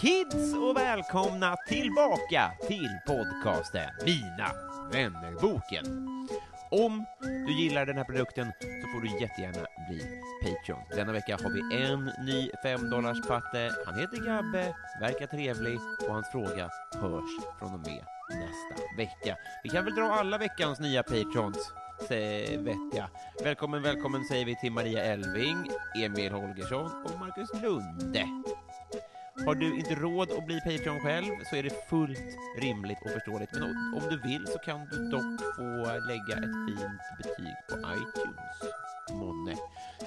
Kids och välkomna tillbaka till podcasten Mina vännerboken. Om du gillar den här produkten så får du jättegärna bli Patreon. Denna vecka har vi en ny 5 patte. Han heter Gabbe, verkar trevlig och hans fråga hörs från och med nästa vecka. Vi kan väl dra alla veckans nya Patreons vettiga. vet jag. Välkommen, välkommen säger vi till Maria Elving, Emil Holgersson och Marcus Lunde. Har du inte råd att bli Patreon själv så är det fullt rimligt och förståeligt. Men om du vill så kan du dock få lägga ett fint betyg på iTunes. Månne.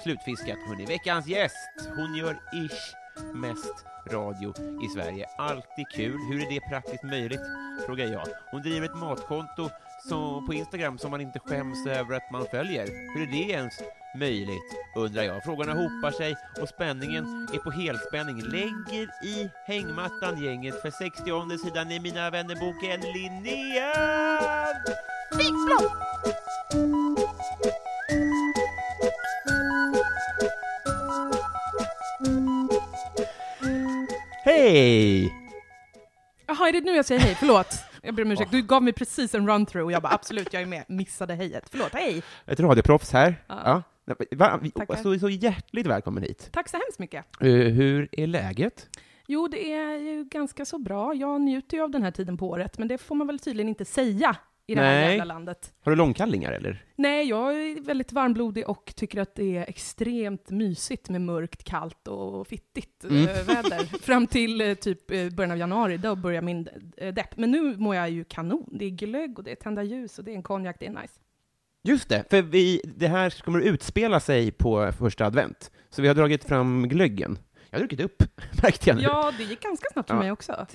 Slutfiskat, hörni. Veckans gäst, hon gör ish mest radio i Sverige. Alltid kul. Hur är det praktiskt möjligt? Frågar jag. Hon driver ett matkonto så på Instagram som man inte skäms över att man följer. Hur är det ens möjligt, undrar jag. Frågorna hopar sig och spänningen är på helspänning. Lägger i hängmattan gänget för 60 sidan i Mina vännerboken Linnea Wikblom! Hej! Jaha, är det nu jag säger hej? Förlåt. Jag ber om ursäkt. Du gav mig precis en run-through och jag bara absolut, jag är med. Missade hejet. Förlåt, hej! Ett radioproffs här. Ja. Ja. Så, så hjärtligt välkommen hit. Tack så hemskt mycket. Eh, hur är läget? Jo, det är ju ganska så bra. Jag njuter ju av den här tiden på året, men det får man väl tydligen inte säga i det här jävla landet. Har du långkallingar eller? Nej, jag är väldigt varmblodig och tycker att det är extremt mysigt med mörkt, kallt och fittigt Mm. eh, väder. Fram till eh, typ början av januari, då börjar min depp. Men nu mår jag ju kanon. Det är glögg och det är tända ljus och det är en konjak, det är nice. Just det, för vi, det här kommer att utspela sig på första advent, så vi har dragit fram glöggen. Jag har druckit upp, märkte jag nu. Ja, det gick ganska snabbt för Ja. mig också.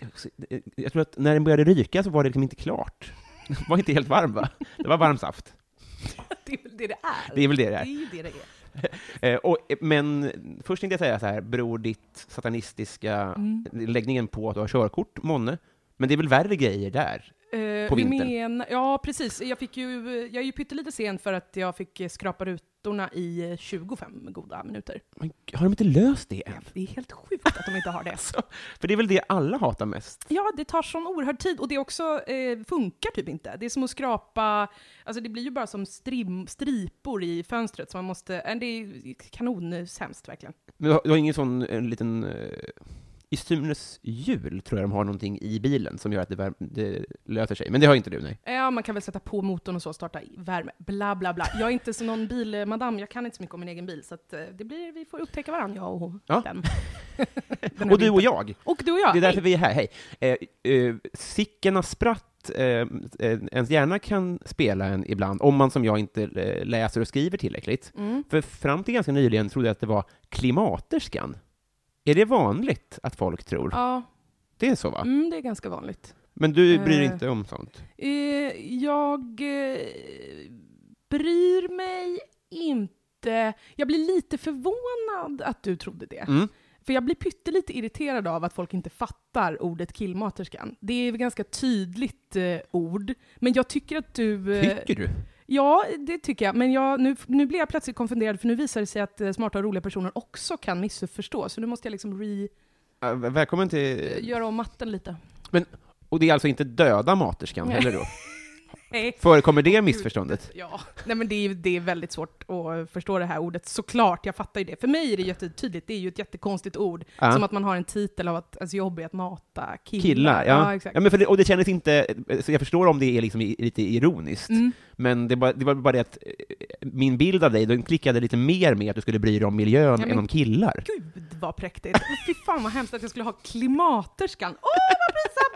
Jag tror att när den började ryka så var det liksom inte klart. Den var inte helt varm, va? Det var varm saft. Det är väl det det är. Det är väl det det Det är. är ju det det är. Eh, och, eh, men först tänkte jag säga så här, beror ditt satanistiska Mm. läggningen på att du har körkort, månne? Men det är väl värre grejer där? Eh, På vi vintern. Men, ja, precis. Jag, fick ju, jag är ju pyttelite sen för att jag fick eh, skrapa rutorna i eh, 25 goda minuter. Men har de inte löst det än? Det är helt sjukt att de inte har det. För det är väl det alla hatar mest? Ja, det tar sån oerhörd tid och det också eh, funkar typ inte. Det är som att skrapa, alltså det blir ju bara som strim, stripor i fönstret så man måste, äh, det är kanonsämst verkligen. Men du har, du har ingen sån en liten... Eh, I Sunes hjul tror jag de har någonting i bilen som gör att det, vär, det löser sig. Men det har inte du, nej. Ja, man kan väl sätta på motorn och så, starta värme, bla bla bla. Jag är inte så någon bilmadam, jag kan inte så mycket om min egen bil, så att eh, det blir, vi får upptäcka varandra, jag och Ja. den. Den Och du och jag. Och du och jag. Det är därför Hej. vi är här, hej. Eh, eh, Sickerna spratt, eh, eh, ens hjärna kan spela en ibland, om man som jag inte eh, läser och skriver tillräckligt. Mm. För fram till ganska nyligen trodde jag att det var klimaterskan. Är det vanligt att folk tror? Ja, Det är så, va? mm, det är ganska vanligt. Men du bryr dig Eh. inte om sånt? Eh, jag eh, bryr mig inte. Jag blir lite förvånad att du trodde det. Mm. För jag blir pyttelite irriterad av att folk inte fattar ordet killmaterskan. Det är ett ganska tydligt eh, ord, men jag tycker att du... eh, Tycker du? Ja, det tycker jag. Men jag, nu, nu blir jag plötsligt konfunderad, för nu visar det sig att eh, smarta och roliga personer också kan missförstå. Så nu måste jag liksom re, välkommen till... göra om matten lite. Och det är alltså inte döda materskan heller då? Nej. Förekommer det missförståndet? Ja, nej men det är, det är väldigt svårt att förstå det här ordet, såklart, jag fattar ju det. För mig är det jättetydligt, det är ju ett jättekonstigt ord. Ja. Som att man har en titel av att ens jobb är att mata killar. Killar, ja. exakt. ja men för det, och det kändes inte, så jag förstår om det är liksom lite ironiskt, Mm. men det, var, det var bara det att eh, min bild av dig, den klickade lite mer med att du skulle bry dig om miljön men- än om killar. Gud vad präktigt. Fy fan vad hemskt att jag skulle ha klimaterskan. Åh vad pinsam!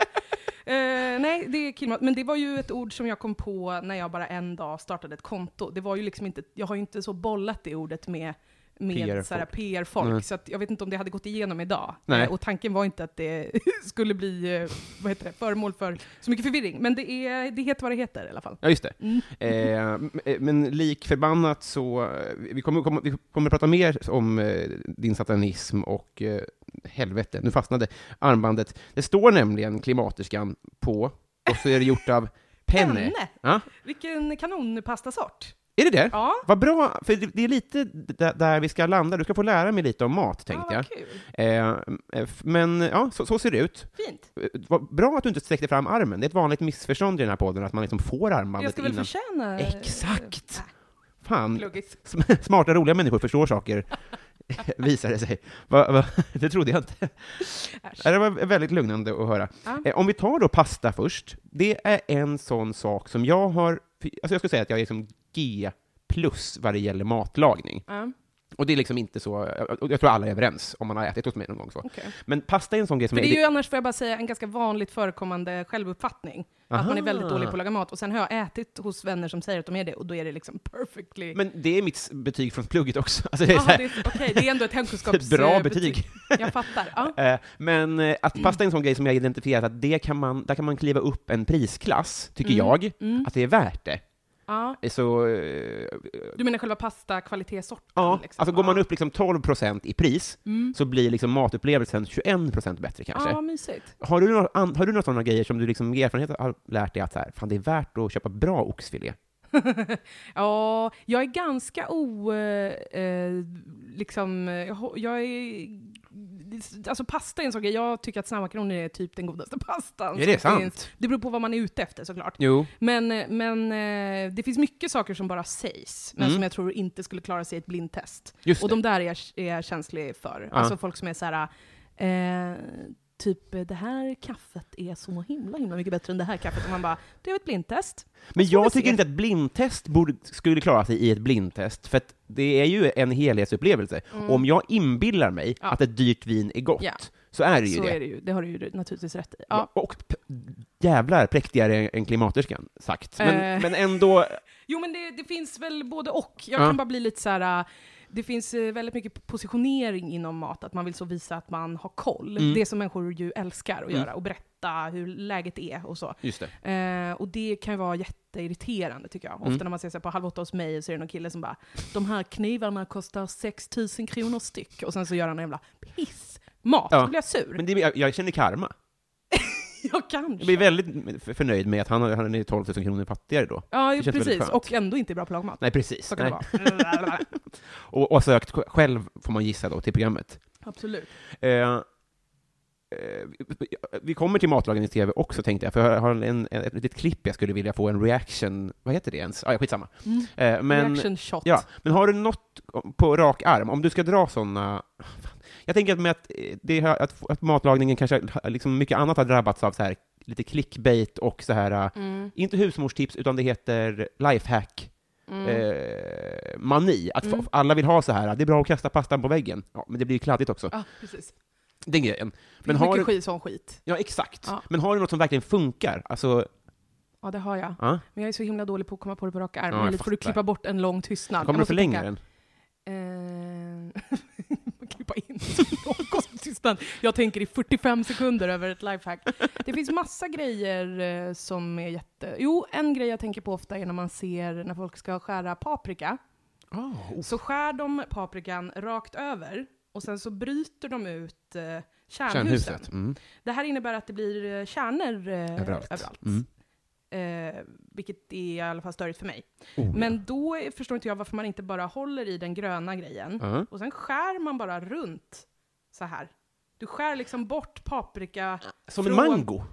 Eh, nej, det är klimat. Men det var ju ett ord som jag kom på när jag bara en dag startade ett konto. Det var ju liksom inte, jag har ju inte så bollat det ordet med med PR-folk. PR-folk, Nej. så att jag vet inte om det hade gått igenom idag. Nej. Eh, och tanken var inte att det skulle bli eh, vad heter det, föremål för så mycket förvirring. Men det, är, det heter vad det heter i alla fall. Ja, just det. Mm. Eh, eh, men lik förbannat så, vi kommer, kommer, vi kommer prata mer om din satanism och helvete, nu fastnade armbandet. Det står nämligen klimaterskan på, och så är det gjort av penne. Penne? Ja, Vilken kanonpastasort! är det det? Ja, Vad bra, för det, är lite där vi ska landa. Du ska få lära mig lite om mat, tänkte ja jag. Eh, men ja, så, så ser det ut. Fint. Eh, Vad bra att du inte sträckte fram armen. Det är ett vanligt missförstånd i den här podden, att man liksom får Jag armbandet ska väl innan. förtjäna... Exakt. Äh, Fan, pluggis. Sm- Smarta, roliga människor förstår saker, visar det sig. Va, va, det trodde jag inte. Äsch. Det var väldigt lugnande att höra. Ja. Eh, Om vi tar då pasta först, det är en sån sak som jag har, alltså jag skulle säga att jag är liksom G plus vad det gäller matlagning. Ja, Och det är liksom inte så, och jag tror alla är överens om man har ätit hos mig någon gång så. okej. Men pasta är en sån grej som För det jag... är ju annars, får jag bara säga, en ganska vanligt förekommande självuppfattning. Att man är väldigt Aha. dålig på att laga mat. Och sen har jag ätit hos vänner som säger att de är det, och då är det liksom perfectly... Men det är mitt betyg från plugget också. Alltså det är här, det, är, okej, det är ändå ett hemkunskaps... ett bra eh, betyg. Jag fattar. Ja. Eh, Men eh, att pasta är en sån grej som jag identifierat att det kan man, där kan man kliva upp en prisklass, tycker Mm. jag, Mm. att det är värt det. Ja. Så, eh, Du menar själva pasta kvalitetssorten? ja, liksom. alltså går man upp liksom 12% i pris, Mm. så blir liksom matupplevelsen 21% bättre kanske. Ja, mysigt. Har du, några, har du några sådana grejer som du liksom med erfarenhet har lärt dig att så här, fan det är värt att köpa bra oxfilé? ja, jag är ganska o... Eh, eh, liksom, jag, är... Alltså pasta är en sån grej, jag tycker att snabbmakaroner är typ den godaste pastan. Är det sant? finns. Det beror på vad man är ute efter såklart. Jo. Men, eh, men eh, det finns mycket saker som bara sägs, men Mm. som jag tror inte skulle klara sig i ett blindtest. Just Och det. de där är jag, är jag känslig för. Ja. Alltså folk som är så här. Eh, typ det här kaffet är så himla himla mycket bättre än det här kaffet. Och man bara, det är ett blindtest. Men Så jag tycker se. inte att blindtest borde, skulle klara sig i ett blindtest, för att det är ju en helhetsupplevelse. Om jag inbillar mig Mm. Ja. att ett dyrt vin är gott, Ja. så är det ju Så det. är det ju, det har du ju naturligtvis rätt i. Ja. Och jävlar präktigare än klimaterskan sagt. Men, Eh. men ändå, Jo men det, det finns väl både och. Jag Ja. kan bara bli lite så här. Det finns eh, väldigt mycket positionering inom mat, att man vill så visa att man har koll. Mm. Det som människor ju älskar att Mm. göra, och berätta hur läget är och så. det. Eh, och det kan ju vara jätteirriterande tycker jag. Ofta Mm. när man ser så här på Halv åtta hos mig så är det någon kille som bara De här knivarna kostar 6000 kronor styck. Och sen så gör han en jävla pissmat. Ja. Då blir jag sur. Men det, jag, jag känner karma. jag kanske. Jag blir väldigt förnöjd med att han, han är 12 000 kronor fattigare då. Ja, väldigt precis. Och ändå inte bra på att laga mat. Nej, precis. Så kan Nej. det vara. Och, och sökt själv, får man gissa då, till programmet. Absolut. Eh, eh, vi kommer till matlagning i TV också, tänkte jag, för jag har en, en, ett litet klipp jag skulle vilja få en reaction, vad heter det ens? Ah, ja, skitsamma. Mm. Eh, men, Reaction shot. ja, men har du något på rak arm, om du ska dra sådana... Jag tänker att, med att, eh, det, att, att matlagningen kanske, liksom mycket annat har drabbats av så här, lite clickbait och så här, eh, Mm. inte husmorstips, utan det heter lifehack. Mm. Eh, mani, att Mm. alla vill ha så här, det är bra att kasta pastan på väggen. Ja, men det blir ju kladdigt också. Ja, precis. Den grejen. Men har mycket du, skit, sån skit. ja, exakt. Ja. Men har du något som verkligen funkar? Alltså, Ja, det har jag. ja. Men jag är så himla dålig på att komma på det på raka arm. Ja, får du klippa bort en lång tystnad? Kommer du förlänga den? Eh, klippa in konstig tystnad. Jag tänker i 45 sekunder över ett lifehack. Det finns massa grejer eh, som är jätte... Jo, en grej jag tänker på ofta är när man ser när folk ska skära paprika. Oh. Så skär de paprikan rakt över och sen så bryter de ut eh, kärnhusen. Kärnhuset. Mm. Det här innebär att det blir eh, kärnor eh, Överallt. överallt. Mm. Eh, vilket är i alla fall störigt för mig. Oh. Men då förstår inte jag varför man inte bara håller i den gröna grejen Ja. och sen skär man bara runt så här. Du skär liksom bort paprika. Som en från- mango?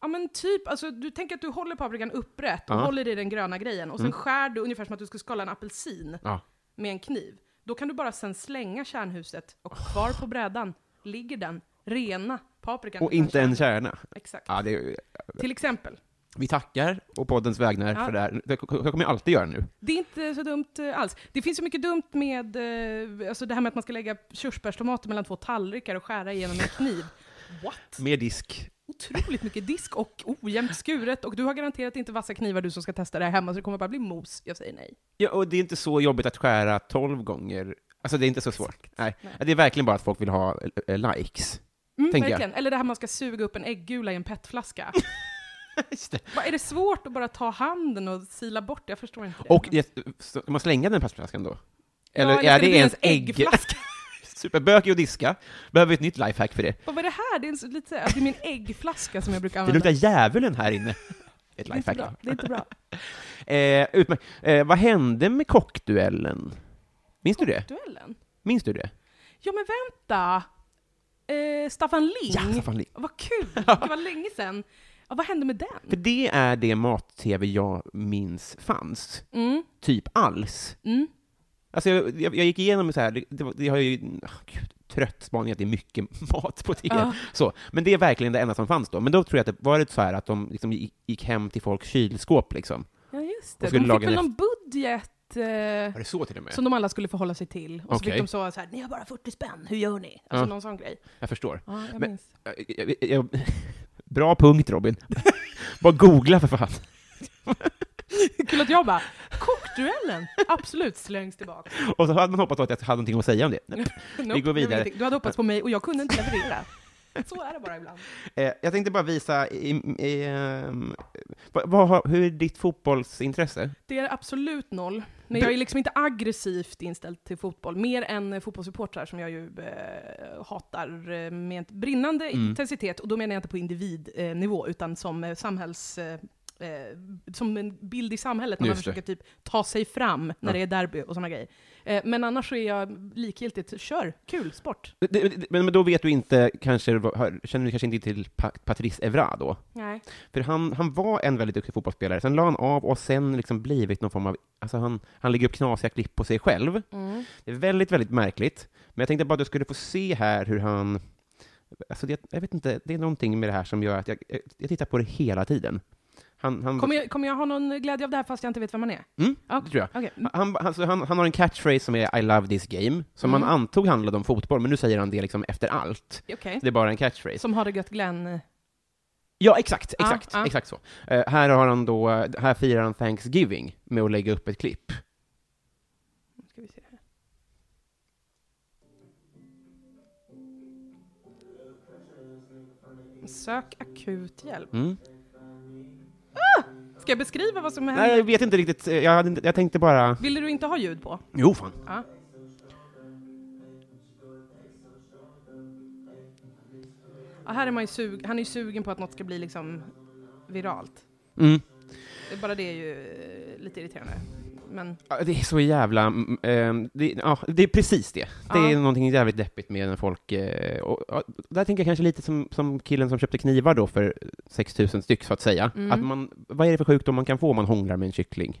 Ja men typ, alltså du tänker att du håller paprikan upprätt och Ja. håller i den gröna grejen, och sen Mm. skär du ungefär som att du skulle skala en apelsin Ja. med en kniv. Då kan du bara sen slänga kärnhuset, och kvar på brädan ligger den rena paprikan. Och inte en kärn. kärna. Exakt. Ja, det, Till exempel. Vi tackar och poddens vägnar Ja. för det här. Det kommer jag alltid göra nu. Det är inte så dumt eh, alls. Det finns så mycket dumt med eh, alltså det här med att man ska lägga körsbärstomater mellan två tallrikar och skära igenom en kniv. What? Mer disk. Otroligt mycket disk och ojämnt skuret, och du har garanterat inte vassa knivar du som ska testa det här hemma, så det kommer bara bli mos. Jag säger nej. Ja, och det är inte så jobbigt att skära tolv gånger. Alltså, det är inte så svårt. Nej. Nej. Det är verkligen bara att folk vill ha eh, likes. Mm, Tänker jag. verkligen. Eller det här man ska suga upp en äggula i en petflaska. Det. Vad är det svårt att bara ta handen och sila bort det? Jag förstår inte det. Och det- ska man slänga den plastflaskan då? Ja, Eller ska är det bli ens ens ägg? äggflaska? Superbökig att diska. Behöver vi ett nytt lifehack för det. Vad var det här? Det är, en, lite, det är min äggflaska som jag brukar Det använda. luktar djävulen här inne. Ett det är inte lifehack. bra. Det är inte bra. Eh. Eh, vad hände med kockduellen? Minns du det? Duellen? Minns du det? Ja men vänta! Eh, Staffan Ling? Ja, Staffan Ling. Vad kul! Det var länge sedan. Ja, vad hände med För den? det är det mat-tv jag minns fanns. Mm, Typ alls. mm. Alltså jag, jag, jag gick igenom så här, det, det, det har ju, oh, gud, trött spaning att det är mycket mat på tv. Ja. Så, men det är verkligen det enda som fanns då. Men då tror jag att det var det så här att de liksom gick, gick hem till folks kylskåp liksom. Ja just det. De fick väl någon budget eh, så som de alla skulle förhålla sig till. Och så Okej. fick de så, så här, ni har bara 40 spänn, hur gör ni? Alltså Ja. någon sån grej. Jag förstår. Ja, jag Men- minns. Jag, jag, jag, bra punkt Robin. Bara googla för fan. Kul att jag bara, kockduellen! Absolut, slängs tillbaka. Och så hade man hoppats att jag hade någonting att säga om det. Nope, går det var vidare. Du hade hoppats på mig och jag kunde inte leverera. Så är det bara ibland. Eh, jag tänkte bara visa, i, i, ehm, vad, vad, hur är ditt fotbollsintresse? Det är absolut noll. Men jag är liksom inte aggressivt inställd till fotboll, mer än eh, fotbollssupportrar som jag ju eh, hatar eh, med brinnande Mm. intensitet. Och då menar jag inte på individnivå, utan som eh, samhälls... Eh, eh, som en bild i samhället, när man Just det. försöker typ ta sig fram när Ja. det är derby och sådana grejer. Eh, men annars så är jag likgiltigt, kör, kul, sport. Men, men då vet du inte, kanske, känner du kanske inte till pa Patrice Evra då? Nej. För han, han var en väldigt duktig fotbollsspelare, sen la han av och sen liksom blivit någon form av, alltså han, han lägger upp knasiga klipp på sig själv. Mm. Det är väldigt, väldigt märkligt. Men jag tänkte bara att du skulle få se här hur han, alltså det, jag vet inte, det är någonting med det här som gör att jag, jag tittar på det hela tiden. Han, han, Kommer, jag, kommer jag ha någon glädje av det här fast jag inte vet vem man är? Mm, Ja. det tror jag. Okej. Han, alltså, han, han har en catchphrase som är I love this game, som Mm. man antog handlade om fotboll, men nu säger han det liksom efter allt. Okej. Det är bara en catchphrase. Som har det gött Glenn. Ja, exakt, Ja, exakt, ja. exakt så. Eh, här har han då, här firar han Thanksgiving med att lägga upp ett klipp. Sök akut hjälp. Mm. Ska jag beskriva vad som händer? Nej, jag vet inte riktigt, eh, jag, hade inte- jag tänkte bara... Ville du inte ha ljud på? Jo, fan. Ja. Ja, här är man ju sug, han är ju sugen på att något ska bli liksom viralt. Mm. Det- Bara det är ju eh, lite irriterande. Men Ja, Det är så jävla... ehm, det, ja, det är precis det. Det Ja. är någonting jävligt deppigt med när folk... eh, och, ja, där tänker jag kanske lite som, som killen som köpte knivar då för 6000 styck, så att säga. Mm. Att man, vad är det för sjukdom man kan få om man hånglar med en kyckling?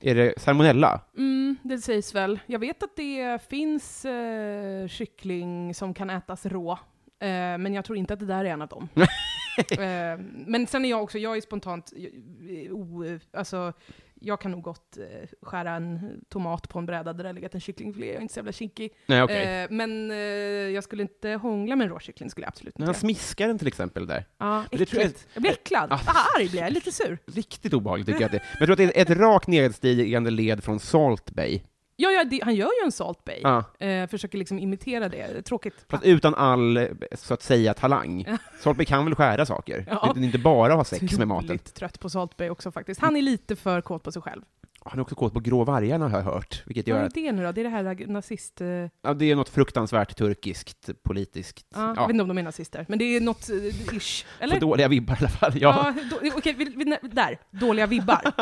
Är det salmonella? Mm, det sägs väl. Jag vet att det finns eh, kyckling som kan ätas rå, eh, men jag tror inte att det där är en av dem. eh, men sen är jag också, jag är spontant, eh, o, alltså, jag kan nog gott eh, skära en tomat på en bräda där det legat en kycklingfilé, jag är inte så jävla kinkig. Nej, okej. Eh, men eh, jag skulle inte hångla med en råkyckling, skulle jag absolut inte han göra. smiskar den till exempel där. Ja, det tror jag-. Jag blir äcklad. Ah. Ah, arg blir jag, lite sur. Riktigt obehagligt tycker jag att det Men jag tror att det är ett rakt nedstigande led från Salt Bay. Ja, ja det, han gör ju en Salt Bay. Ja. Eh, försöker liksom imitera det. Tråkigt. Fast utan all, så att säga, talang. Salt Bay kan väl skära saker? Ja. Det är inte bara ha sex med maten. Trött på Salt Bay också faktiskt. Han är lite för kåt på sig själv. Han är också kåt på grå vargarna har jag hört, vilket Vad gör är att det nu då? Det är det här nazist... eh, ja, det är något fruktansvärt turkiskt, politiskt. Ja, Jag vet inte om de är nazister, men det är något eh, ish. Eller? Får dåliga vibbar i alla fall. Ja. Ja, då, okej, vi, vi, där. Dåliga vibbar.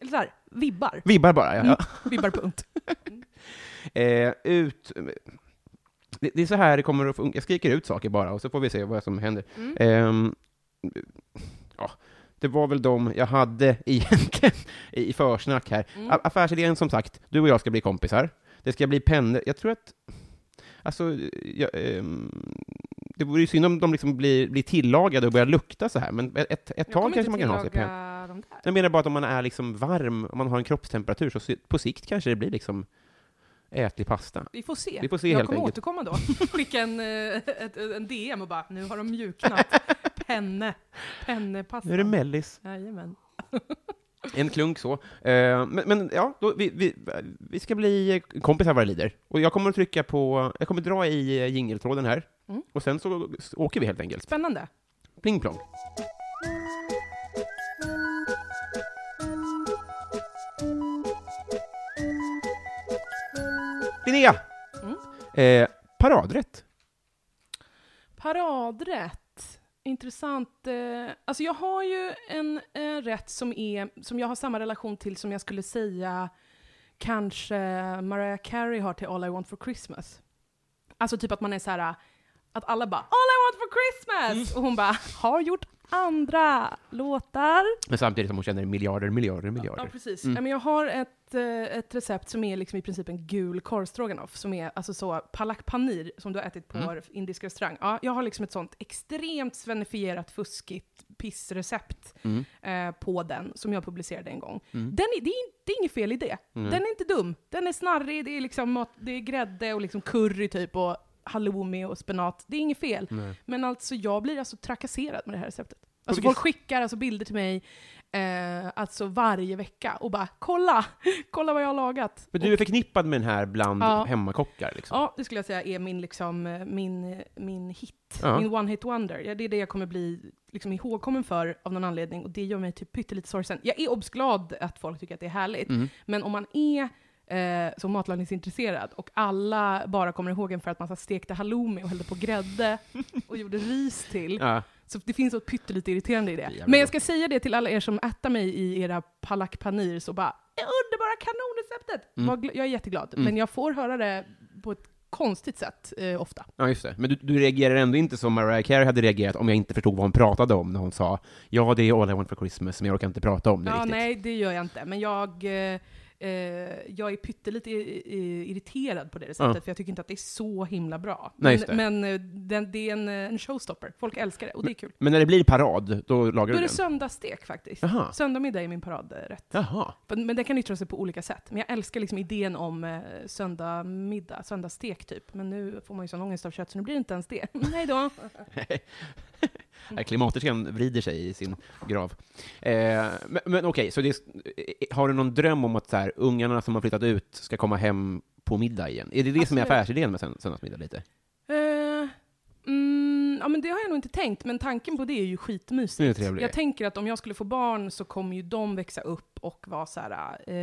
Eller så här, vibbar. Vibbar bara, ja. ja. Vibbar, punkt. Eh, ut... Det, det är så här det kommer att funka. Jag skriker ut saker bara, och så får vi se vad som händer. Mm. Ehm, Det var väl de jag hade egentligen i försnack här. Mm. Affärsidén som sagt, du och jag ska bli kompisar. Det ska bli pennor. Jag tror att... Alltså, jag, ehm, det vore ju synd om de liksom blir, blir tillagade och börjar lukta så här, men ett, ett Jag tag kanske man kan ha sig pennor. Jag menar bara att om man är liksom varm, om man har en kroppstemperatur, så på sikt kanske det blir liksom ätlig pasta. Vi får se. Vi får se jag kommer enkelt. återkomma då. Skicka en, eh, ett, en DM och bara, nu har de mjuknat. Penne. Pennepasta. Nu är det mellis. Jajamän. En klunk så. Eh, men, men ja, då, vi, vi, vi ska bli kompisar vad det lider. Och jag kommer att trycka på, jag kommer dra i eh, jingeltråden här, Mm. och sen så åker vi helt enkelt. Spännande. Pling plong. Linnea! Mm. Eh, paradrätt. Paradrätt. Intressant. eh, Alltså jag har ju en eh, rätt som, är, som jag har samma relation till som jag skulle säga kanske Mariah Carey har till All I Want For Christmas. Alltså typ att man är så här att alla bara All I Want For Christmas! Och hon bara har gjort andra låtar. Men samtidigt som hon känner miljarder, miljarder, miljarder. Ja, precis. Mm. Men jag har ett, eh, ett recept som är liksom i princip en gul korvstroganoff, som är alltså så palak paneer, som du har ätit på Mm. indisk restaurang. Ja, jag har liksom ett sånt extremt svenifierat, fuskigt pissrecept Mm. eh, på den, som jag publicerade en gång. Mm. Den är, det, är, det är inget fel i det. Mm. Den är inte dum. Den är snarrig, det är, liksom mat, det är grädde och liksom curry typ, och halloumi och spenat. Det är inget fel. Nej. Men alltså jag blir alltså trakasserad med det här receptet. Alltså folk skickar alltså bilder till mig eh, alltså varje vecka och bara kolla, kolla vad jag har lagat. Men du är förknippad med den här bland Ja. hemmakockar liksom? Ja, det skulle jag säga är min, liksom, eh, min, min hit. Ja. Min one hit wonder. Ja, det är det jag kommer bli liksom, ihågkommen för av någon anledning och det gör mig typ pyttelite sorgsen. Jag är obsglad att folk tycker att det är härligt, Mm. men om man är eh, så matlagningsintresserad och alla bara kommer ihåg en för att man stekte halloumi och hällde på grädde och gjorde ris till. Ja. Så det finns något pyttelite irriterande i det. Jävligt Men jag ska säga det till alla er som äter mig i era palak panir, så bara "Det underbara kanonreceptet! Mm. Jag är jätteglad, Mm. men jag får höra det på ett konstigt sätt eh, ofta. Ja, just det. Men du, du reagerar ändå inte som Mariah Carey hade reagerat om jag inte förstod vad hon pratade om när hon sa ja, det är All I Want For Christmas, men jag orkar inte prata om det Ja, riktigt. nej, det gör jag inte. Men jag, eh, eh, jag är pyttelite irriterad på det receptet, Ja. för jag tycker inte att det är så himla bra. Nej, men men eh, den, det är en, eh, en showstopper. Folk älskar det, och det är kul. Men när det blir parad, då lagar Då du är det den? söndagsstek faktiskt. Jaha. Söndagmiddag är min paradrätt. Jaha. Men men det kan yttra sig på olika sätt. Men jag älskar liksom idén om eh, söndagmiddag, söndagsstek typ. Men nu får man ju sån ångest av kött så nu blir det inte ens det. Hej då! Klimaterskan vrider sig i sin grav. Eh, men men okej, så det är, eh, har du någon dröm om att så här, ungarna som har flyttat ut ska komma hem på middag igen? Är det det som är Absolut. affärsidén med sönd- söndagsmiddag lite? Eh, mm, ja men det har jag nog inte tänkt, men tanken på det är ju Det är skitmysigt. Jag tänker att om jag skulle få barn så kommer ju de växa upp och vara så här, eh,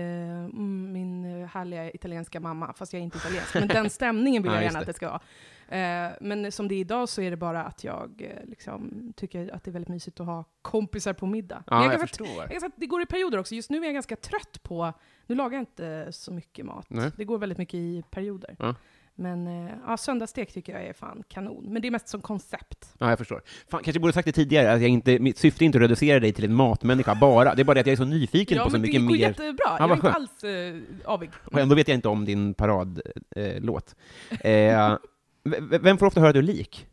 mm, min eh, härliga italienska mamma, fast jag är inte italiensk, men den stämningen vill Ja, jag just gärna det. att det ska vara. Eh, men som det är idag så är det bara att jag eh, liksom, tycker att det är väldigt mysigt att ha kompisar på middag. Men Ja, jag jag förstår. Jag kan säga att det går i perioder också. Just nu är jag ganska trött på, nu lagar jag inte så mycket mat. Nej. Det går väldigt mycket i perioder. Ja. Men eh, ja, söndagsstek tycker jag är fan kanon. Men det är mest som koncept. Ja, jag förstår. Fan, kanske borde sagt det tidigare, att jag inte, mitt syfte är inte att reducera dig till en matmänniska bara. Det är bara det att jag är så nyfiken ja, på så men mycket det går mer. jättebra. Ja, jag är inte alls eh, avig. Och ändå vet jag inte om din paradlåt. Eh, låt. eh, vem får ofta höra att du är lik?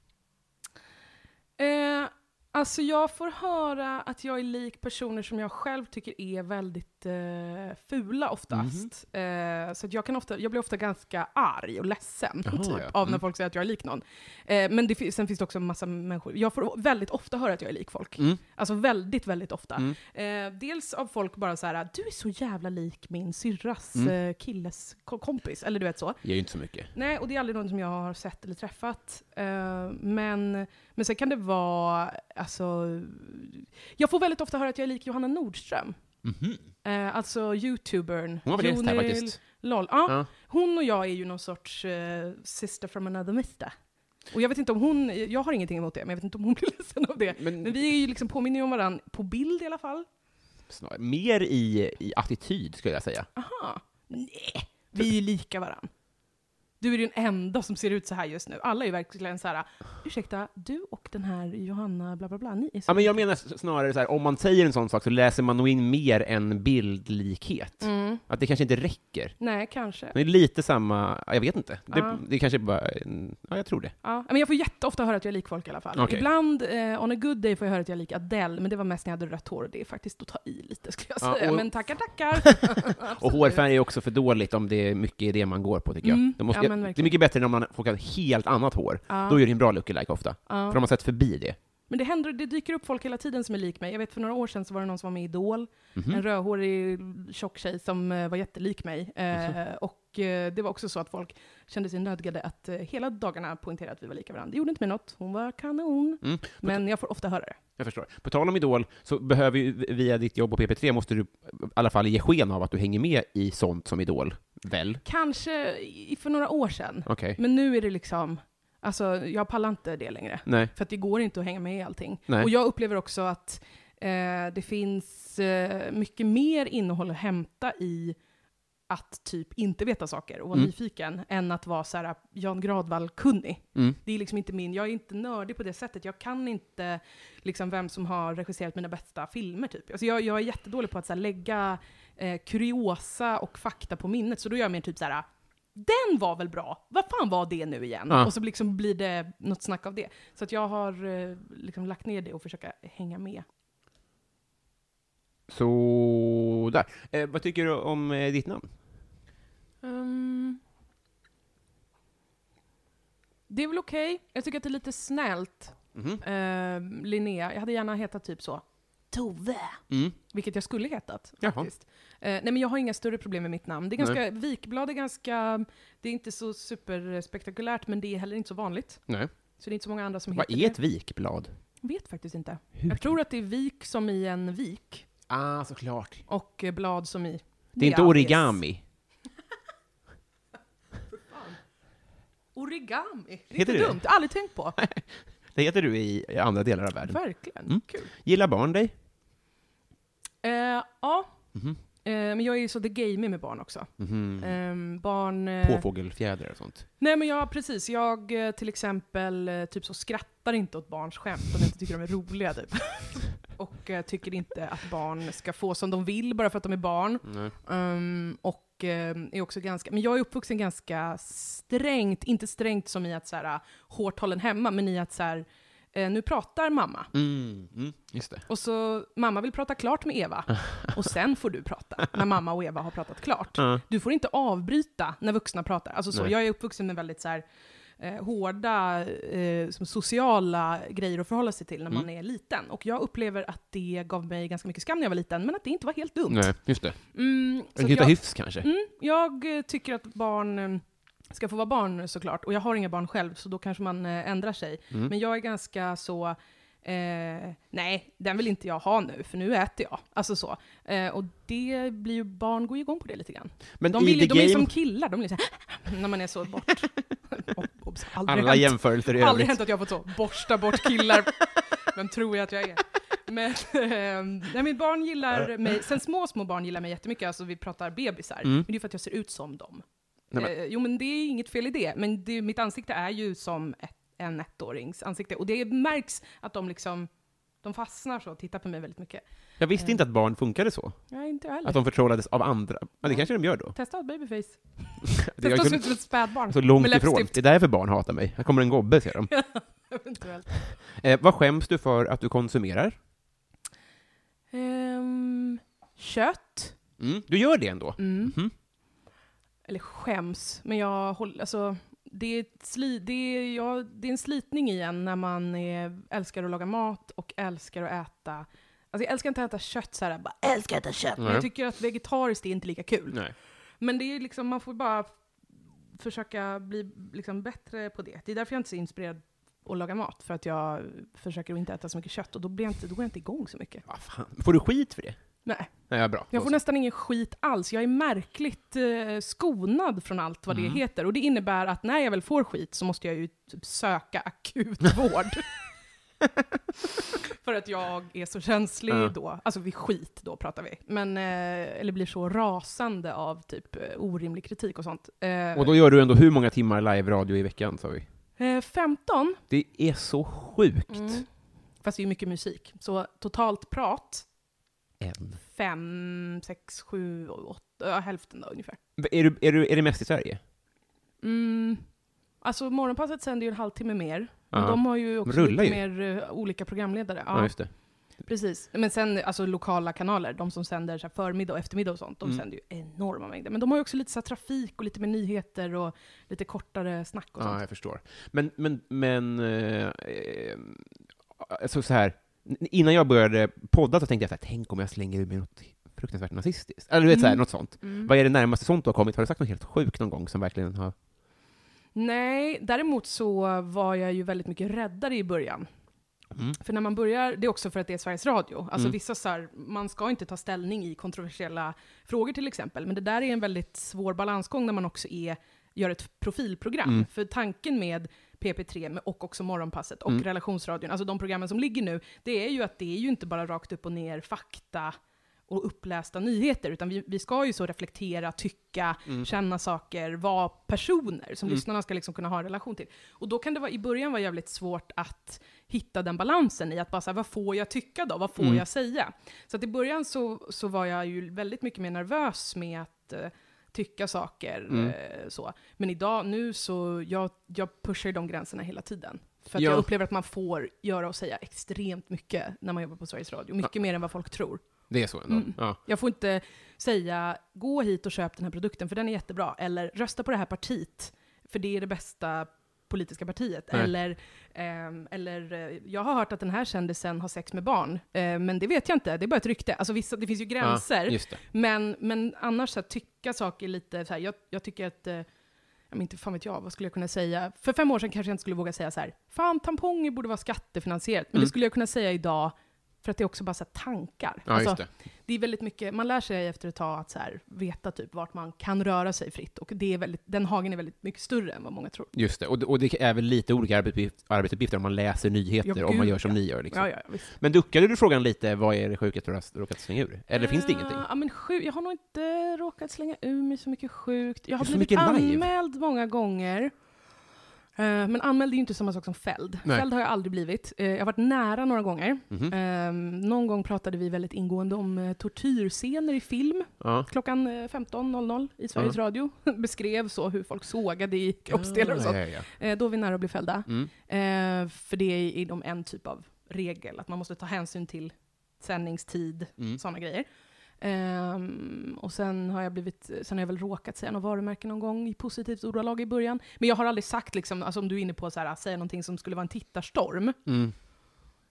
Alltså jag får höra att jag är lik personer som jag själv tycker är väldigt eh, fula oftast. Mhm. Eh, så att jag, kan ofta, jag blir ofta ganska arg och ledsen Jaha, typ, ja. av när Mm. folk säger att jag är lik någon. Eh, men det, sen finns det också en massa människor, jag får väldigt ofta höra att jag är lik folk. Mm. Alltså väldigt, väldigt ofta. Mm. Eh, dels av folk bara så här: du är så jävla lik min syrras Mm. eh, killes ko- kompis, eller du vet så. Ger ju inte så mycket. Nej, och det är aldrig någon som jag har sett eller träffat. Eh, men, men sen kan det vara, alltså, jag får väldigt ofta höra att jag är lik Johanna Nordström. Mhm. Eh, alltså youtubern. Hon var väl gäst här faktiskt? Lol. Ja, Ja. Hon och jag är ju någon sorts eh, sister from another mister. Och jag vet inte om hon, jag har ingenting emot det, men jag vet inte om hon blir ledsen av det. Men, Men vi är ju liksom påminner ju om varandra, på bild i alla fall. snar, mer i, i attityd, skulle jag säga. Aha. Nej, vi är ju lika varandra. Du är den enda som ser ut så här just nu. Alla är verkligen så här, ursäkta, du och den här Johanna bla bla bla, ni är så Ja, men jag menar snarare så här, om man säger en sån sak så läser man nog in mer än bildlikhet. Mm. Att det kanske inte räcker. Nej, kanske. Men det är lite samma, jag vet inte. Det, Ja. det kanske bara, ja jag tror det. Ja, men jag får jätteofta höra att jag är lik folk i alla fall. Okej. Ibland, eh, on a good day, får jag höra att jag är lik Adele, men det var mest när jag hade rött hår, och det är faktiskt att ta i lite, skulle jag Ja, säga. och- Men tackar, tackar! Och hårfärg är också för dåligt om det är mycket det man går på, tycker jag. Mm, Det, måste, ja, men det är verkligen. mycket bättre när man får ett helt annat hår. Ja, Då är det en bra lookalike ofta. För de har sett förbi det. Men det händer, det dyker upp folk hela tiden som är lik mig. Jag vet för några år sedan så var det någon som var med i Idol, Mhm. en rödhårig tjock tjej som eh, var jättelik mig. Eh, och eh, det var också så att folk kände sig nödgade att eh, hela dagarna poängtera att vi var lika varandra. Det gjorde inte mig något, hon var kanon. Mm. Men jag får ofta höra det. Jag förstår. På tal om Idol, så behöver ju via ditt jobb på PP3 måste du i alla fall ge sken av att du hänger med i sånt som Idol, väl? Kanske i- för några år sedan. Okej. Men nu är det liksom, alltså jag pallar inte det längre. Nej. För att det går inte att hänga med i allting. Nej. Och jag upplever också att eh, det finns eh, mycket mer innehåll att hämta i att typ inte veta saker och vara Mm. nyfiken, än att vara så här Jan Gradvall-kunnig. Mm. Det är liksom inte min, jag är inte nördig på det sättet. Jag kan inte liksom vem som har regisserat mina bästa filmer typ. Alltså jag, jag är jättedålig på att så här, lägga eh, kuriosa och fakta på minnet, så då gör jag mer typ så här. Den var väl bra? Vad fan var det nu igen? Ja. Och så liksom blir det något snack av det. Så att jag har eh, liksom lagt ner det och försöka hänga med. Så, där. Eh, vad tycker du om eh, ditt namn? Ehm, det är väl okej. Jag tycker att det är lite snällt. Mhm. Uh, Linnea, jag hade gärna hetat typ så. Tove. Mm. Vilket jag skulle hetat. Jaha. Faktiskt. Eh, nej men jag har inga större problem med mitt namn. Det är ganska, Vikblad är ganska, det är inte så superspektakulärt men det är heller inte så vanligt. Nej. Så det är inte så många andra som Vad heter är det. ett vikblad? Jag vet faktiskt inte. Hur? Jag tror att det är vik som i en vik. Ah, såklart. Och eh, blad som i... Det är inte origami. Origami. Det det? dumt. Har aldrig tänkt på. Det heter du i i andra delar av världen. Verkligen. Mm. Kul. Gillar barn dig? Eh, ja. Mhm. Eh, men jag är ju så the gamey med barn också. Mhm. Eh, barn... Påfågelfjädrar och sånt. Nej men jag, precis. Jag eh, till exempel eh, typ så skrattar inte åt barns skämt om jag inte tycker de är roliga typ. och eh, tycker inte att barn ska få som de vill bara för att de är barn. Nej. Ehm, och eh, är också ganska, men jag är uppvuxen ganska strängt, inte strängt som i att så här, hårt hållen hemma, men i att så här, eh, nu pratar mamma. Mm, mm, just det. Och så, mamma vill prata klart med Eva, och sen får du prata, när mamma och Eva har pratat klart. Du får inte avbryta när vuxna pratar. Alltså så, Nej. jag är uppvuxen med väldigt så här, eh, hårda eh, som sociala grejer att förhålla sig till när man är liten. Och jag upplever att det gav mig ganska mycket skam när jag var liten, men att det inte var helt dumt. Nej, just det. Mm, så hitta jag, hyfs kanske? mm, jag eh, tycker att barn eh, ska få vara barn såklart, och jag har inga barn själv, så då kanske man eh, ändrar sig. Mm. Men jag är ganska så, Eh, nej, den vill inte jag ha nu, för nu äter jag. Alltså så. Eh, och det blir ju, barn går ju igång på det lite grann. Men De, vill, de är game, som killar, de blir så här, när man är så bort. Obs, aldrig alla hänt. jämförelser i Aldrig hänt att jag fått så, borsta bort killar. Vem tror jag att jag är? Men, eh, nej, mitt barn gillar mig, sen små, små barn gillar mig jättemycket, alltså vi pratar bebisar. Mm. Men det är för att jag ser ut som dem. Nej, men- Eh, jo men det är inget fel i det, men det, mitt ansikte är ju som ett, en ettårings ansikte. Och det märks att de liksom, de fastnar så och tittar på mig väldigt mycket. Jag visste inte att barn funkade så. Nej, inte heller. Att de förtrollades av andra. Men det kanske de gör då. Testa ett babyface. Testa att se ut som ett spädbarn. så långt ifrån. Det är därför barn hatar mig. Här kommer en gobbe, ser de. Eventuellt. Eh, vad skäms du för att du konsumerar? Ehm, kött. Mm. Du gör det ändå? Mm. Mhm. Eller skäms, men jag håller, alltså, det är, sli, det, är, ja, det är en slitning i en när man är, älskar att laga mat och älskar att äta. Alltså jag älskar inte att äta kött så här, bara älskar att äta kött. Nej. jag tycker att vegetariskt är inte lika kul. Nej. Men det är liksom, man får bara försöka bli liksom bättre på det. Det är därför jag inte är så inspirerad att laga mat, för att jag försöker inte äta så mycket kött, och då, blir jag inte, då går jag inte igång så mycket. Vad fan. Får du skit för det? Nej. Nej, bra. Jag får nästan ingen skit alls. Jag är märkligt eh, skonad från allt vad Mm. det heter. Och det innebär att när jag väl får skit så måste jag ju typ söka akut vård. För att jag är så känslig Ja. då, alltså vid skit då pratar vi. Men, eh, eller blir så rasande av typ eh, orimlig kritik och sånt. Eh, Och då gör du ändå hur många timmar live-radio i veckan, sa vi? eh, 15, Det är så sjukt. mm. fast det är ju mycket musik. Så totalt prat, En. 5, 6, 7, 8, ja, hälften då ungefär. Är, du, är, du, är det mest i Sverige? Mm. Alltså morgonpasset sänder ju en halvtimme mer. Men de har ju också rullar lite ju. mer eh, olika programledare. Ja, Ja, just det. precis. Men sen alltså lokala kanaler, de som sänder så här, förmiddag och eftermiddag och sånt, de Mm. sänder ju enorma mängder. Men de har ju också lite så här, trafik och lite mer nyheter och lite kortare snack och Ja, sånt. jag förstår. Men, men, men eh, eh, alltså så här, innan jag började podda så tänkte jag så här, tänk om jag slänger ur mig något fruktansvärt nazistiskt. Eller du vet, så här, Mm. något sånt. Mm. Vad är det närmaste sånt du har kommit? Har du sagt något helt sjukt någon gång som verkligen har... Nej, däremot så var jag ju väldigt mycket räddare i början. Mm. För när man börjar, det är också för att det är Sveriges Radio. Alltså Mm. vissa så här, man ska inte ta ställning i kontroversiella frågor till exempel. Men det där är en väldigt svår balansgång när man också är, gör ett profilprogram. Mm. För tanken med PP3 med- och också Morgonpasset och Mm. Relationsradion, alltså de programmen som ligger nu, det är ju att det är ju inte bara rakt upp och ner fakta och upplästa nyheter, utan vi, vi ska ju så reflektera, tycka, Mm. känna saker, vara personer som Mm. lyssnarna ska liksom kunna ha en relation till. Och då kan det vara, i början vara jävligt svårt att hitta den balansen i att bara säga, vad får jag tycka då? Vad får Mm. jag säga? Så att i början så, så var jag ju väldigt mycket mer nervös med att eh, tycka saker. Mm. eh, så. Men idag, nu så, jag, jag pushar de gränserna hela tiden. För att Ja. jag upplever att man får göra och säga extremt mycket när man jobbar på Sveriges Radio. Mycket mer än vad folk tror. Det är så ändå? Mm. Ja. Jag får inte säga gå hit och köp den här produkten för den är jättebra, eller rösta på det här partiet för det är det bästa politiska partiet. Nej. Eller, eller eh, jag har hört att den här kändisen har sex med barn, eh, men det vet jag inte, det är bara ett rykte. Alltså vissa, det finns ju gränser, Ja, men, men annars så här, tycka saker lite så här, jag, jag tycker att eh, jag men inte fan vet jag, vad skulle jag kunna säga? För fem år sedan kanske jag inte skulle våga säga så här, fan tamponger borde vara skattefinansierat. Men Mm. det skulle jag kunna säga idag, för att det är också bara så tankar. Ja, Alltså, det. det är väldigt mycket, man lär sig efter ett tag att så här, veta typ vart man kan röra sig fritt. Och det är väldigt, den hagen är väldigt mycket större än vad många tror. Just det. Och, det- och det är väl lite olika arbetsuppgifter, om man läser nyheter, Ja, om man gör som ja. ni gör. Liksom. Ja, ja. Men duckade du frågan lite, vad är det sjukaste du har råkat slänga ur? Eller finns det ingenting? Eh, Ja, men sjuk, jag har nog inte råkat slänga ur mig så mycket sjukt. Jag har blivit live. anmäld många gånger. Eh, Men anmäld är ju inte samma sak som fälld. Nej. Fälld har jag aldrig blivit. Eh, Jag har varit nära några gånger. Eh, Någon gång pratade vi väldigt ingående om eh, tortyrscener i film. Ja. Klockan eh, 15.00 i Sveriges Ja. Radio. Beskrev så hur folk sågade i kroppsdelar och sånt. ja, ja. Då är vi nära att bli fällda. Mm. För det är inom en typ av regel, att man måste ta hänsyn till sändningstid, Mm. sådana grejer. Ehm, och sen har jag blivit, sen har jag väl råkat säga något varumärke någon gång i positivt ordalag i början. Men jag har aldrig sagt, liksom, alltså om du är inne på så här, att säga någonting som skulle vara en tittarstorm. Mm.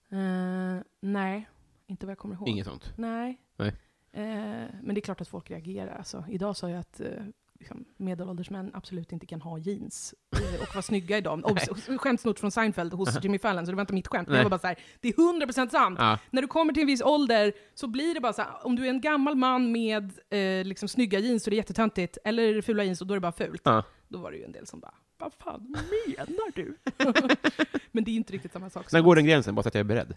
Eh, nej, inte vad jag kommer ihåg. Inget sånt? Nej. Nej. Eh, men det är klart att folk reagerar. Alltså, idag sa jag att eh, liksom, medelålders män absolut inte kan ha jeans och vara snygga i dem. Och, och, skämtsnot från Seinfeld hos Jimmy Fallon, så det var inte mitt skämt. Nej. jag var bara så här, det är 100% sant. Ja. När du kommer till en viss ålder så blir det bara så här, om du är en gammal man med eh, liksom, snygga jeans så är det jättetöntigt, eller fula jeans och då är det bara fult. Ja. Då var det ju en del som bara, vad fan menar du? men det är inte riktigt samma sak. När går den gränsen? Bara så att jag är beredd.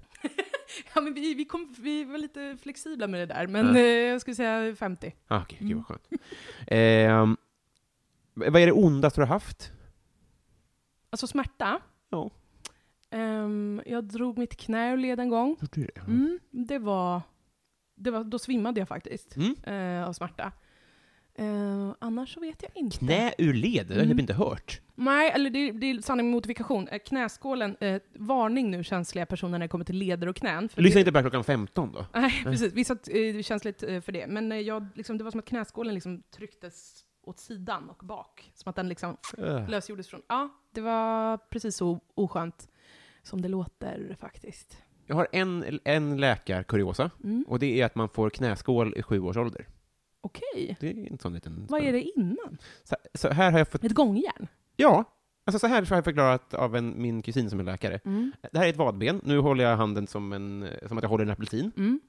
Ja, men vi, vi, kom, vi var lite flexibla med det där, men eh, jag skulle säga 50. Ah, Okej, gud Mm. vad skönt. Ehm, vad är det ondaste du har haft? Alltså smärta. Ja. Ehm, jag drog mitt knä ur led en gång. Gjorde du det? Mm, det var, det var, då svimmade jag faktiskt Mm. eh, av smärta. Eh, annars så vet jag inte. Knä ur led? Det har jag Mm. typ inte hört. Nej, eller det, det är sanning med modifikation. Eh, knäskålen, eh, varning nu känsliga personer när det kommer till leder och knän. För Lyssna det- inte på klockan 15 då. Nej, precis. Vissa eh, lite eh, för det. Men eh, jag, liksom, det var som att knäskålen liksom trycktes åt sidan och bak. Som att den liksom Öh. lösgjordes från... Ja, det var precis så oskönt som det låter faktiskt. Jag har en, en läkarkuriosa, Mm. och det är att man får knäskål i sju års ålder. Okej. Det är en sån liten... Vad är det innan? Så, så här har jag fått... Ett gångjärn? Ja, alltså så här har jag förklarat av en, min kusin som är läkare. Mm. Det här är ett vadben. Nu håller jag handen som, en, som att jag håller en apelsin. Mm.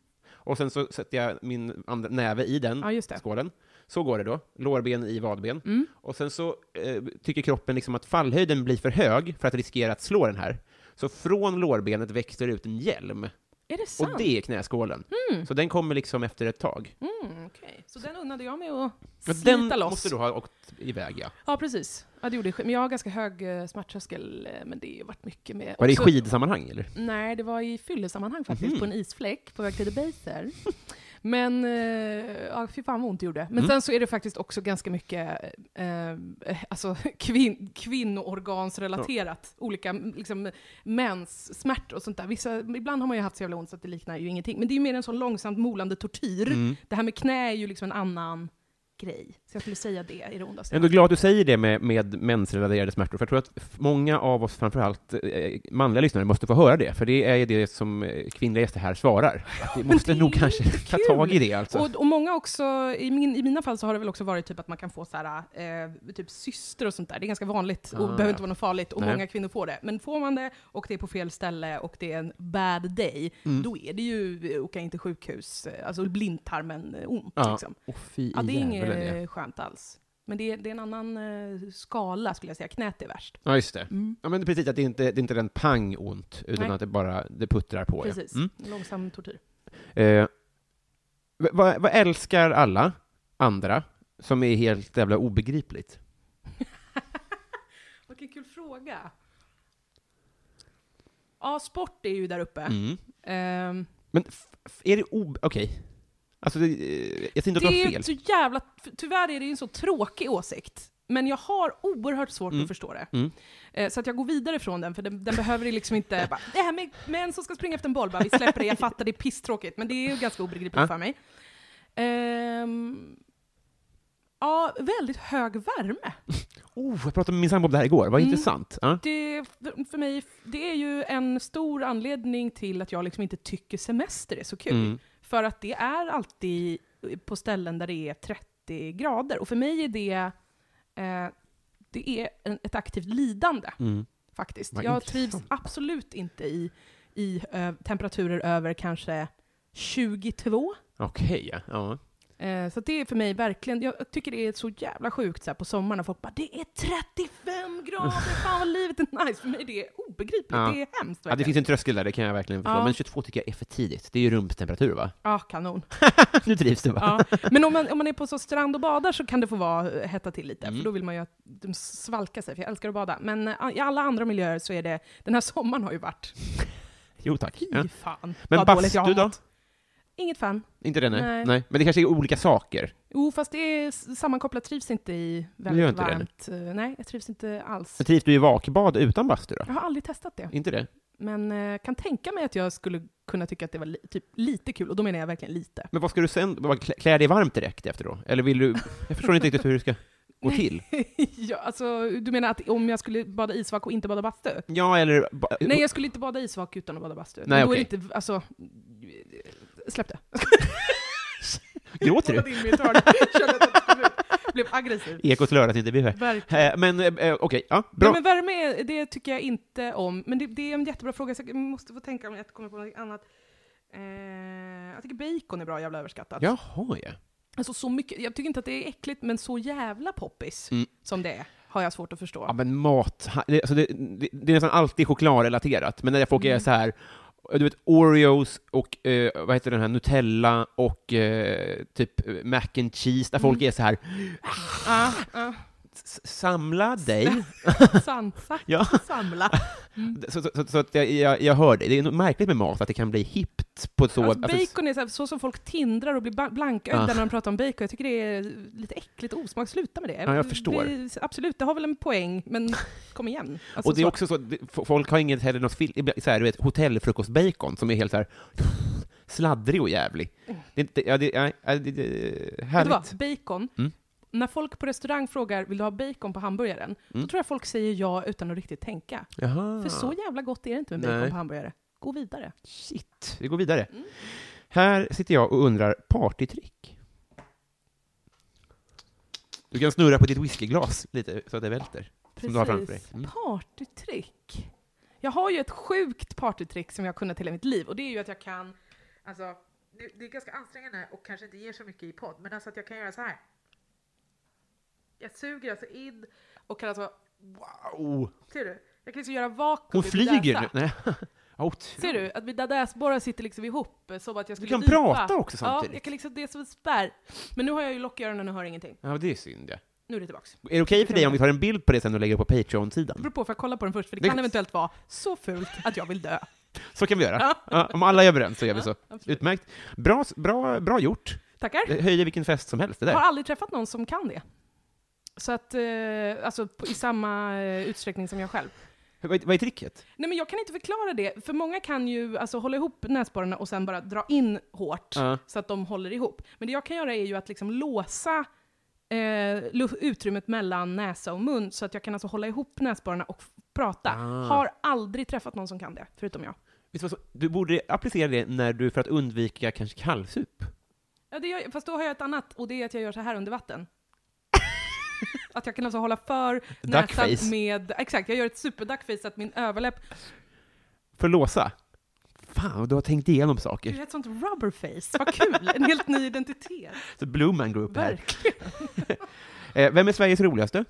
Och sen så sätter jag min andra näve i den Ja, skålen. Så går det då. Lårben i vadben. Mm. Och sen så eh, tycker kroppen liksom att fallhöjden blir för hög för att riskera att slå den här. Så från lårbenet växer ut en hjälm, Är det sant? och det är knäskålen. Så den kommer liksom efter ett tag. Mm, okej. Så den unnade jag mig att Men slita den loss. måste du ha åkt iväg, ja. Ja, precis. Ja, det gjorde jag. Men jag har ganska hög eh, smärttröskel, eh, men det har varit mycket med... Var det i skidsammanhang, eller? Nej, det var i fyllesammanhang faktiskt, Mhm. på en isfläck på väg till Debaser. Men, eh, ja, fy fan vad ont det gjorde. Men Mm. sen så är det faktiskt också ganska mycket eh, alltså, kvin kvinnoorgansrelaterat. Olika m- liksom, menssmärtor och sånt där. Vissa, ibland har man ju haft så jävla ont så att det liknar ju ingenting. Men det är ju mer en sån långsamt molande tortyr. Mm. Det här med knä är ju liksom en annan grej. Så jag skulle säga det är det ondaste. Jag är ändå glad att du säger det med, med mensrelaterade smärtor, för jag tror att många av oss, framförallt eh, manliga lyssnare, måste få höra det, för det är ju det som eh, kvinnliga gäster här svarar. Att vi måste nog kanske ta tag i det alltså. Och, och många också, i, min, i mina fall så har det väl också varit typ att man kan få så här, eh, typ syster och sånt där. Det är ganska vanligt och Ah, behöver ja. inte vara något farligt och Nej. många kvinnor får det. Men får man det och det är på fel ställe och det är en bad day, Mm. då är det ju åka in till sjukhus, eh, alltså blindtarmen eh, ont Ja. liksom. Åh, fy Ja, det är ja. inget skönt alls. Men det är, det är en annan eh, skala skulle jag säga, knät är värst. Ja, just det. Mm. Ja, men precis, att det inte det är inte den pang ont, utan Nej. att det bara det puttrar på. ja. Precis, Mm. långsam tortyr. Eh, vad, vad älskar alla andra som är helt jävla obegripligt? Vilken kul fråga. Ja, sport är ju där uppe. Mm. Ehm, Men är det ob... Okej. Alltså, det, eh, jag tänkte att Det du är har fel. så jävla, tyvärr är det en så tråkig åsikt. Men jag har oerhört svårt Mm. att förstå det. Mm. Eh, Så att jag går vidare från den, för den, den behöver liksom inte... Bara, det här med män som ska springa efter en boll, bara, vi släpper det, jag fattar, det är pisstråkigt, men det är ju ganska obegripligt för mig. Ehm, ja, väldigt hög värme. Oh, jag pratade med min sambo om det här igår, vad Mm. intressant. Ja. Det, för mig, det är ju en stor anledning till att jag liksom inte tycker semester är så kul. För att det är alltid på ställen där det är 30 grader. Och för mig är det, eh, det är en, ett aktivt lidande, Mm. faktiskt. Vad jag trivs absolut inte i, i ö, temperaturer över kanske 22. Okej, ja. ja. Eh, så det är för mig verkligen, jag tycker det är så jävla sjukt så här på sommaren när folk bara “det är 35 grader, fan vad livet är nice”. För mig är det obegripligt, Ja. det är hemskt ja, det verkligen. finns en tröskel där, det kan jag verkligen förstå. Ja. Men 22 tycker jag är för tidigt. Det är ju rumstemperatur, va? Ja, kanon. nu trivs du, va? Ja. Men om man, om man är på så strand och badar så kan det få vara, eh, hetta till lite, Mm. för då vill man ju att de svalkar sig, för jag älskar att bada. Men eh, i alla andra miljöer så är det, den här sommaren har ju varit, Jo, tack. fy fan Men vad dåligt jag har bastu då? mått. Inget fan. Inte det, nej. Nej. nej. Men det kanske är olika saker. Jo, fast det är sammankopplat, trivs inte i väldigt inte det, varmt. eh, Nej, jag trivs inte alls. Men trivs du i vakbad utan bastu då? Jag har aldrig testat det. Inte det? Men eh, kan tänka mig att jag skulle kunna tycka att det var li typ lite kul, och då menar jag verkligen lite. Men vad ska du sen, klä, dig varmt direkt efter då? Eller vill du, jag förstår inte riktigt hur det ska gå till. ja, alltså, du menar att om jag skulle bada isvak och inte bada bastu? Ja, eller... ba- Nej, jag skulle inte bada isvak utan att bada bastu. Nej, Men då okej. är det inte, alltså... Släpp det. Gråter du? din min törn. Kände att jag blev aggressiv. Ekots lördagsintervju här. Verkligen. Eh, Men eh, okej, ja, bra. Nej, men värme, är- det tycker jag inte om. Men det, det är en jättebra fråga, så jag måste få tänka om jag kommer på något annat. Eh, jag tycker bacon är bra jävla överskattat. Jaha, ja. Alltså så mycket, jag tycker inte att det är äckligt, men så jävla poppis Mm. som det är, har jag svårt att förstå. Ja, men mat, ha- det, alltså det, det, det är nästan alltid chokladrelaterat, men när folk är Mm. så här du vet, Oreos och eh, vad heter den här, Nutella och eh, typ eh, mac and cheese, där folk Mm. är så här Ja, ja. "S- samla dig. Sansa, Ja. samla. Så, så, så, så att jag, jag, jag hör det. Det är något märkligt med mat, att det kan bli hippt på så... Alltså, alltså, bacon är så, här, så som folk tindrar och blir blankögda Ah. när de pratar om bacon. Jag tycker det är lite äckligt osmak. Sluta med det. Ja, jag förstår. Det, absolut, det har väl en poäng, men kom igen. Alltså, och det är så- också så, det- folk har inget heller något så här, du vet, hotellfrukostbacon som är helt så här sladdrig och jävlig. Det är inte, ja, det, ja, det, det, Vet du härligt. vad? Bacon. Mm. När folk på restaurang frågar vill du ha bacon på hamburgaren, Mm. då tror jag folk säger ja utan att riktigt tänka. Jaha. För så jävla gott är det inte med bacon Nej. på hamburgare. Gå vidare. Shit, vi går vidare. Mm. Här sitter jag och undrar partytrick. Du kan snurra på ditt whiskyglas lite så att det välter. Som du har framför dig. Mm. Partytrick. Jag har ju ett sjukt partytrick som jag har kunnat hela mitt liv och det är ju att jag kan, alltså, det är ganska ansträngande och kanske inte ger så mycket i podd, men alltså att jag kan göra så här. Jag suger alltså in och kan alltså, Wow! ser du? Jag kan liksom göra vakuum Hon flyger nu. Nej. Ser du? Att mina näsborrar sitter liksom ihop, eh, som att jag Du skulle kan dipa. prata också Ja, samtidigt. jag kan liksom, det är som ett spärr. Men nu har jag ju lock i öronen och hör ingenting. Ja, det är synd ja. Nu är det tillbaks. Är det okej för dig om vi tar en bild på det sen och lägger upp på Det Patreon-sidan? beror på, för jag kolla på den först, för det, Det- kan eventuellt vara så fult att jag vill dö. Så kan vi göra. Ja. Ja, om alla är överens så gör vi Ja, så. absolut. Utmärkt. Bra, bra, bra gjort. Tackar. Det höjer vilken fest som helst det Jag har där. aldrig träffat någon som kan det. Så att, eh, alltså på, i samma eh, utsträckning som jag själv. Vad, vad är tricket? Nej men jag kan inte förklara det, för många kan ju alltså, hålla ihop näsborrarna och sen bara dra in hårt, Ja. så att de håller ihop. Men det jag kan göra är ju att liksom låsa eh, lu- utrymmet mellan näsa och mun, så att jag kan alltså hålla ihop näsborrarna och f- prata. Ah. Har aldrig träffat någon som kan det, förutom jag. Visst var så, du borde applicera det när du, för att undvika kanske kallsup. Ja, det gör, fast då har jag ett annat, och det är att jag gör så här under vatten. att jag kan alltså hålla för Duckface. näsan med, exakt, jag gör ett superduckface så att min överläpp, För att låsa. Fan, du har tänkt igenom det saker. är ett sånt rubberface, vad kul, en helt ny identitet. Så Blue Man Group här. Verkligen. Eh, vem är Sveriges roligaste?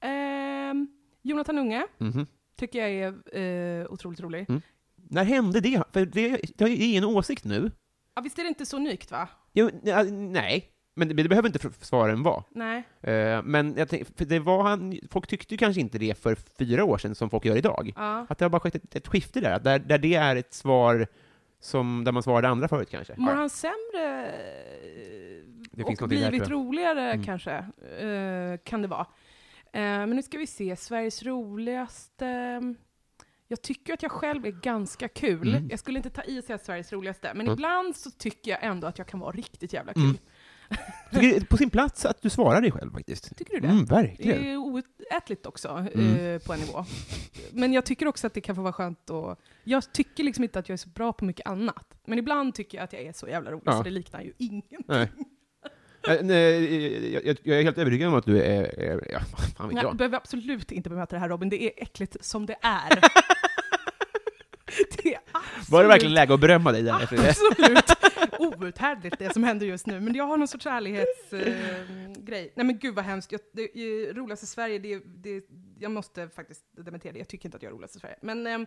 Ehm, Jonathan Unge Mhm. tycker jag är eh, otroligt rolig. Mm. När hände det? För det, det är en åsikt nu. Ja, visst är det inte så unikt va? Jo, nej, men det, det behöver inte svaren vara. Nej. Eh, men jag tänk, för det var han, folk tyckte ju kanske inte det för fyra år sedan som folk gör idag. Ja. Att det har bara skett ett, ett skifte där, att där, där det är ett svar som, där man svarade andra förut kanske. Mår han sämre Det och finns där, blivit tror roligare Mm. kanske? Eh, kan det vara. Eh, men nu ska vi se, Sveriges roligaste... Jag tycker att jag själv är ganska kul. Mm. Jag skulle inte ta i och säga Sveriges roligaste, men Mm. ibland så tycker jag ändå att jag kan vara riktigt jävla kul. Mm. Jag det är på sin plats att du svarar dig själv faktiskt. Tycker du det? Mm, verkligen. Det är oätligt också, Mm. eh, på en nivå. Men jag tycker också att det kan få vara skönt att... Jag tycker liksom inte att jag är så bra på mycket annat. Men ibland tycker jag att jag är så jävla rolig, Ja. så det liknar ju ingenting. Nej. Eh, nej, jag, jag, jag är helt övertygad om att du är, är ja, fan vet Nej, du jag. behöver absolut inte bemöta det här Robin, det är äckligt som det är. det Var det verkligen läge att berömma dig där efter det? absolut outhärdligt det som händer just nu. Men jag har någon sorts ärlighetsgrej. Eh. Nej men gud vad hemskt. Jag, det, eh, roligast i Sverige, det, det, jag måste faktiskt dementera det. Jag tycker inte att jag är roligast i Sverige. Men, eh,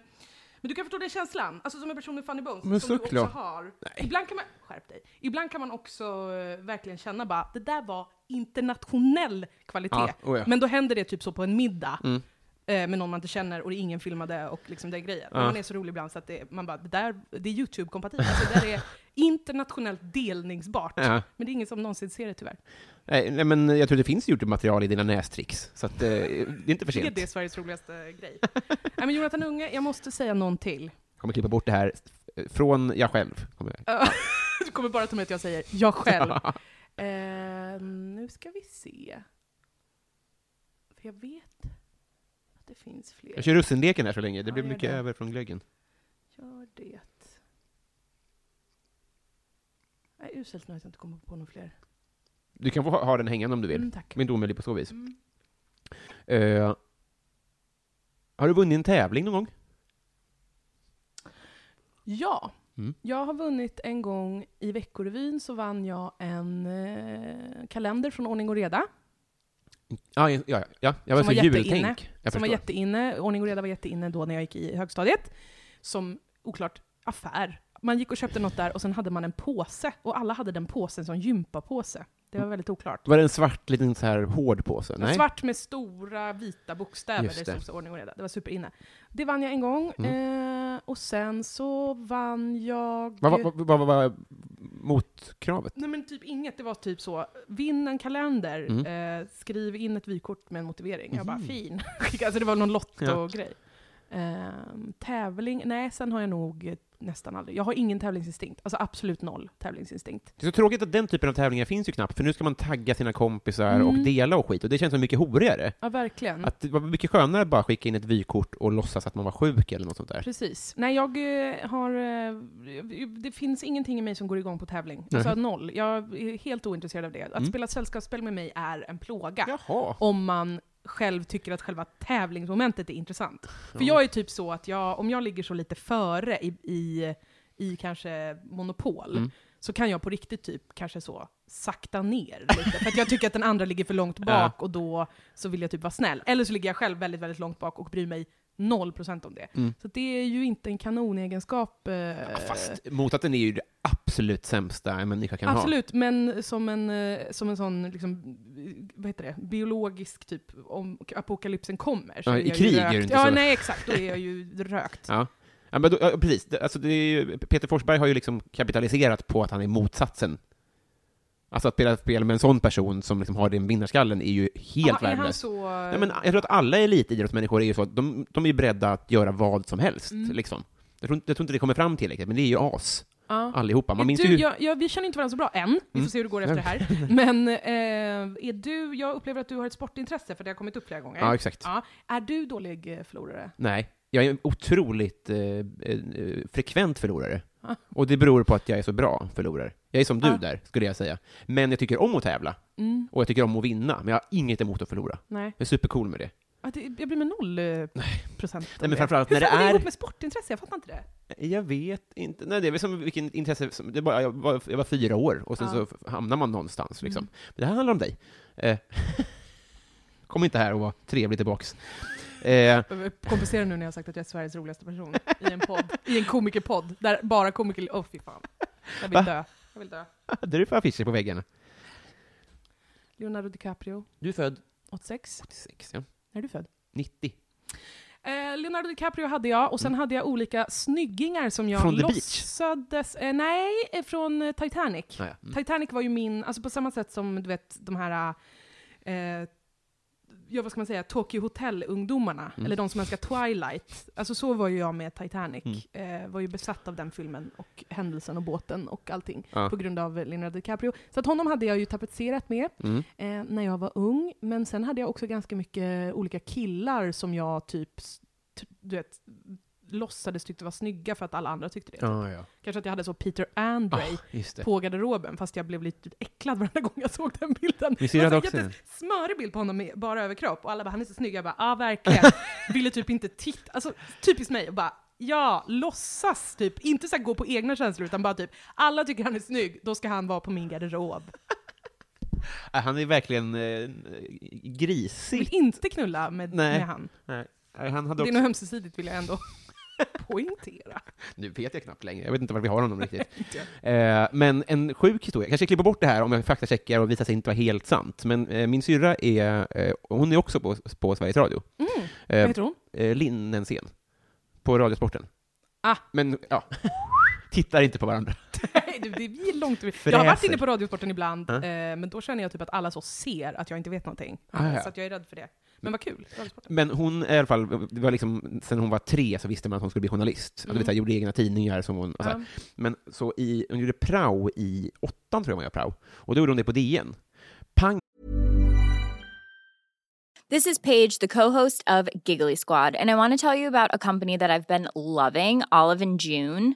men du kan förstå den känslan, alltså som en person med funny bones, Men som du också såklart. har. Ibland kan man, skärp dig, ibland kan man också eh, verkligen känna bara, det där var internationell kvalitet. Ja, oh ja. Men då händer det typ så på en middag, Mm. Eh, med någon man inte känner och det är ingen filmade och liksom det är grejen. Ja. Man är så rolig ibland så att det, man bara, det där det är YouTube-kompatibelt. Alltså, det där är internationellt delningsbart. Ja. Men det är ingen som någonsin ser det tyvärr. Nej, nej, men jag tror det finns Youtube-material i dina nästricks, så att, eh, det är inte för Det är sent. det Sveriges roligaste grej. Nej, men Jonathan Unge, jag måste säga någon till. Jag kommer klippa bort det här eh, från jag själv. Kommer jag. du kommer bara ta med att jag säger jag själv. Eh, nu ska vi se. För jag vet det finns fler. Jag kör russinleken här så länge, det Ja, blir mycket det. över från glöggen. Gör det. Jag är uselt nu att jag inte kommer på några fler. Du kan få ha, ha den hängande om du vill, Mm, tack. men inte omöjlig på så vis. Mm. Eh, har du vunnit en tävling någon gång? Ja. Mm. Jag har vunnit en gång i Veckorevyn så vann jag en eh, kalender från Ordning och Reda. Ja, ja, ja, ja. jag var Som så var jultänk. Jag som var jätteinne. Ordning och Reda var jätteinne då när jag gick i högstadiet. Som, oklart, affär. Man gick och köpte något där och sen hade man en påse. Och alla hade den påsen som gympapåse. Det var väldigt oklart. Var det en svart liten så här hård påse? Nej? Svart med stora vita bokstäver, Just det det. stod ordning och reda. Det var superinne. Det vann jag en gång, Mm. eh, och sen så vann jag... Vad var, vad, vad var motkravet? Nej men typ inget, det var typ så, vinn en kalender, Mm. eh, skriv in ett vykort med en motivering. Jag bara, Mhm. fin. alltså det var någon Ja. lotto-grej. Ehm, tävling, nej sen har jag nog eh, nästan aldrig. Jag har ingen tävlingsinstinkt, alltså absolut noll tävlingsinstinkt. Det är så tråkigt att den typen av tävlingar finns ju knappt, för nu ska man tagga sina kompisar och Mm. dela och skit, och det känns så mycket horigare. Ja verkligen. Att det var mycket skönare att bara skicka in ett vykort och låtsas att man var sjuk eller något sånt där. Precis. Nej, jag eh, har... Eh, det finns ingenting i mig som går igång på tävling. Alltså Nej. noll. Jag är helt ointresserad av det. Att Mm. spela sällskapsspel med mig är en plåga. Jaha. Om man själv tycker att själva tävlingsmomentet är intressant. För Ja. jag är typ så att jag, om jag ligger så lite före i, i, i kanske Monopol, Mm. så kan jag på riktigt typ kanske så sakta ner lite. För att jag tycker att den andra ligger för långt bak och då så vill jag typ vara snäll. Eller så ligger jag själv väldigt, väldigt långt bak och bryr mig 0% om det. Mm. Så det är ju inte en kanonegenskap. Eh, Ja, fast motsatsen är ju det absolut sämsta en människa kan ha. Absolut, men som en, eh, som en sån, liksom, vad heter det, biologisk typ, om apokalypsen kommer. Ja, i krig är det inte Ja, så. nej exakt, då är jag ju rökt. Ja. Ja, men då, ja, precis. Alltså, ju, Peter Forsberg har ju liksom kapitaliserat på att han är motsatsen. Alltså att spela spel med en sån person som liksom har den vinnarskallen är ju helt Aha, är han värdelös. så... Nej, men jag tror att alla elitidrottsmänniskor är ju så att de, de är beredda att göra vad som helst. Mm. Liksom. Jag, tror, jag tror inte det kommer fram tillräckligt, men det är ju as. ja. Allihopa. Man minns du, ju... jag, jag, vi känner inte varandra så bra än, vi får Mm. se hur det går efter det här. Men eh, är du, jag upplever att du har ett sportintresse, för det har kommit upp flera gånger. Ja, exakt. Ja. Är du dålig eh, förlorare? Nej, jag är en otroligt eh, eh, frekvent förlorare. Ah. Och det beror på att jag är så bra förlorare. Jag är som du där, skulle jag säga. Men jag tycker om att tävla, Mm, och jag tycker om att vinna, men jag har inget emot att förlora. nej. Jag är supercool med det. Ja, det, jag blir med noll eh, procent av Nej, men framförallt Hur när det fan går det är... ihop med sportintresse? Jag fattar inte det. Jag vet inte. Nej, det är väl som vilken intresse... Som, det är bara, jag, var, jag var fyra år, och sen Ja. så hamnar man någonstans. Liksom. Mm. Men det här handlar om dig. Eh, kom inte här och var trevlig tillbaks. Eh, Kompensera nu när jag har sagt att jag är Sveriges roligaste person i en podd, i en komikerpodd, där bara komiker... Åh fy fan. Jag vill Va? dö. Jag vill dö. hade du för affischer på väggen? Leonardo DiCaprio, Du är född 86. 86, ja. När är du född? 90. Eh, Leonardo DiCaprio hade jag, och sen hade jag olika snyggingar som jag Mm. Från The Beach? låtsades... Eh, nej, eh, från eh, Titanic. Ah, ja. mm. Titanic var ju min, alltså på samma sätt som du vet de här, eh, ja vad ska man säga, Tokyo Hotel-ungdomarna, Mm. eller de som älskar Twilight. Alltså så var ju jag med Titanic. Mm. Eh, var ju besatt av den filmen och händelsen och båten och allting Ja. på grund av Leonardo DiCaprio. Så att honom hade jag ju tapetserat med Mm. eh, när jag var ung, men sen hade jag också ganska mycket olika killar som jag typ, du vet, låtsades tyckte var snygga för att alla andra tyckte det. Ja, ja. Kanske att jag hade så Peter Andre Ah, på garderoben, fast jag blev lite äcklad varenda gång jag såg den bilden. Syrra hade Alltså, också en. jättesmörig bild på honom med bara överkropp, och alla bara 'han är så snygg' Jag bara 'ja, verkligen' Ville typ inte titta, alltså typiskt mig, och bara Ja, låtsas typ. Inte så gå på egna känslor, utan bara typ, alla tycker han är snygg, då ska han vara på min garderob. Äh, Han är verkligen eh, grisig. vill inte knulla med, Nej. med han. Nej, han hade Det är också... nog ömsesidigt vill jag ändå poängtera. Nu vet jag knappt längre, jag vet inte var vi har honom riktigt. Eh, men en sjuk historia, kanske klipper bort det här om jag faktacheckar och visar sig inte vara helt sant. Men eh, min syrra är, eh, hon är också på, på Sveriges Radio. Mm. Vad Eh, heter hon? eh, Linnenscen. På Radiosporten. Ah. Men, ja. Tittar inte på varandra. Det, det är långt Jag har varit inne på Radiosporten ibland, Ja. eh, men då känner jag typ att alla så ser att jag inte vet någonting. Ah, ja. Så att jag är rädd för det. Men vad kul. Men hon är i alla fall, det var liksom, sen hon var tre så visste man att hon skulle bli journalist. Mm. Mm. vet, så här, gjorde egna tidningar som hon, och så här. Ja. Men så i, hon gjorde prao i åttan tror jag hon gjorde prao. Och då gjorde hon det på DN. Pang This is Paige, the co-host of Giggly Squad, and I want to tell you about a company that I've been loving, Olive and June.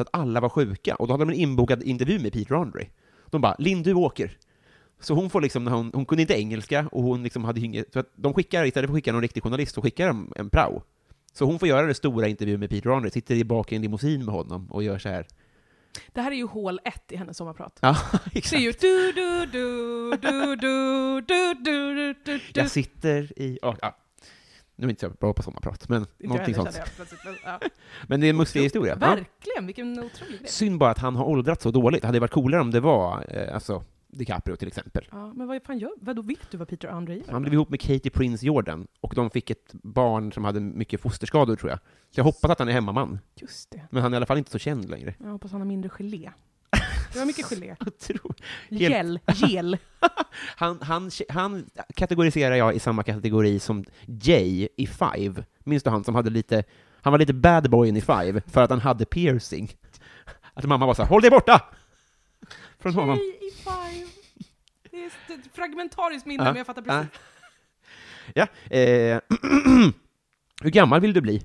att alla var sjuka. Och då hade de en inbokad intervju med Peter Andre. De bara, Linn, du åker. Så hon får liksom, hon, hon kunde inte engelska, och hon liksom hade inget, så att de skickar, istället för att skicka någon riktig journalist, så skickar de en prao. Så hon får göra den stora intervjun med Peter Andre, sitter i bak i en limousin med honom och gör så här Det här är ju hål ett i hennes sommarprat. Ja, Det är exakt. ju du, du, du, du, du, du, du, du, du. Jag sitter i... ja, ja. Nu är jag inte så bra på sommarprat, men någonting jag sånt. jag ja. Men det är en mustig historia. Verkligen, vilken otrolig grej. Synd bara att han har åldrats så dåligt. Det hade varit coolare om det var, eh, alltså, DiCaprio till exempel. Ja, men vad fan gör, vadå vet du vad Peter Andre gör? Han blev ihop med Katie Prince Jordan, och de fick ett barn som hade mycket fosterskador, tror jag. Så jag hoppas att han är hemmaman. Just det. Men han är i alla fall inte så känd längre. Jag hoppas han har mindre gelé. Det var mycket gelé. Gel, gel. Han, han, han kategoriserar jag i samma kategori som Jay i Five. Minns du han som hade lite, han var lite bad boyen i Five, för att han hade piercing. Att mamma var så här, håll dig borta! Från honom. Jay i Five. Det är ett fragmentariskt minne, Ja, men jag fattar precis. Ja, eh, hur gammal vill du bli?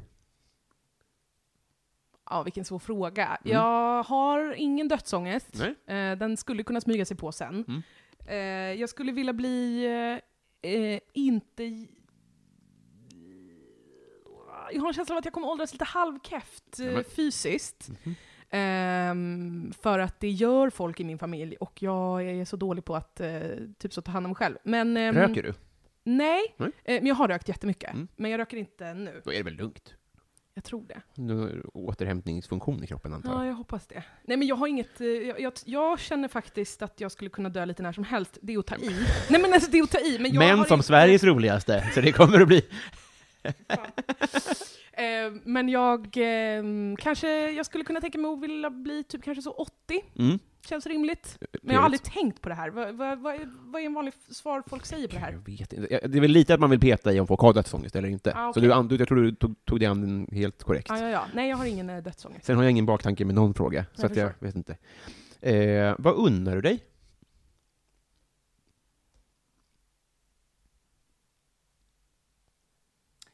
Ja, vilken svår fråga. Jag har ingen dödsångest. Eh, den skulle kunna smyga sig på sen. Mm. Eh, jag skulle vilja bli eh, eh, inte... Jag har en känsla av att jag kommer åldras lite halvkäft eh, Nämen. fysiskt. Mhm. Ehm, för att det gör folk i min familj och jag är så dålig på att eh, typ så ta hand om mig själv. Men, ehm, Röker du? Nej. Eh, men jag har rökt jättemycket. Mm. Men jag röker inte nu. Då är det väl lugnt? Jag tror det. Har återhämtningsfunktion i kroppen antar Ja, jag. jag hoppas det. Nej men jag har inget, eh, jag, jag, jag känner faktiskt att jag skulle kunna dö lite när som helst. Det är att ta i. Nej men alltså det är att ta i, men jag Men som inte, Sveriges roligaste, så det kommer att bli... Eh, men jag, eh, kanske, jag skulle kunna tänka mig att vilja bli typ kanske så 80. Mm. Känns rimligt. Men jag har aldrig tänkt på det här. Vad, vad, vad, är, vad är en vanlig svar folk säger på det här? Jag vet inte. Det är väl lite att man vill peta i om folk har dödsångest eller inte. Ah, Så okej. du, jag tror du tog, tog det an helt korrekt. Ja, ja, ja. Nej, jag har ingen eh, dödsångest. Sen har jag ingen baktanke med någon fråga, så Jag jag vet inte. Eh, vad unnar du dig?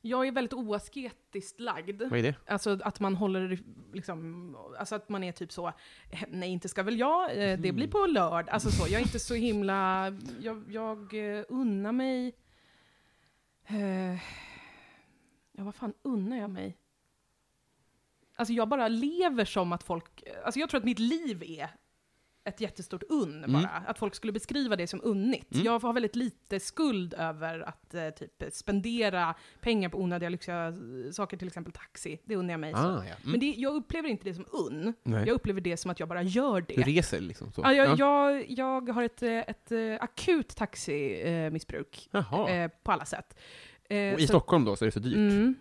Jag är väldigt oasketiskt lagd. Vad är det? Alltså att man håller, liksom, alltså att man är typ så, "Eh, nej inte ska väl jag, eh, det blir på lördag. Alltså så, jag är inte så himla, jag, jag eh, unnar mig, eh, ja vad fan unnar jag mig? Alltså jag bara lever som att folk, alltså jag tror att mitt liv är ett jättestort unn bara. Att folk skulle beskriva det som unnigt. Mm. Jag har väldigt lite skuld över att eh, typ spendera pengar på onödiga lyxiga eh, saker, till exempel taxi. Det unnar jag mig. så. Ah, ja. Mm. Men det, jag upplever inte det som unn. Nej. Jag upplever det som att jag bara gör det. Du reser liksom? Så. Ja, jag, Ja. jag, jag har ett, eh, ett, eh, akut taximissbruk eh, på alla sätt. Eh, Och I så- Stockholm då, så är det så dyrt?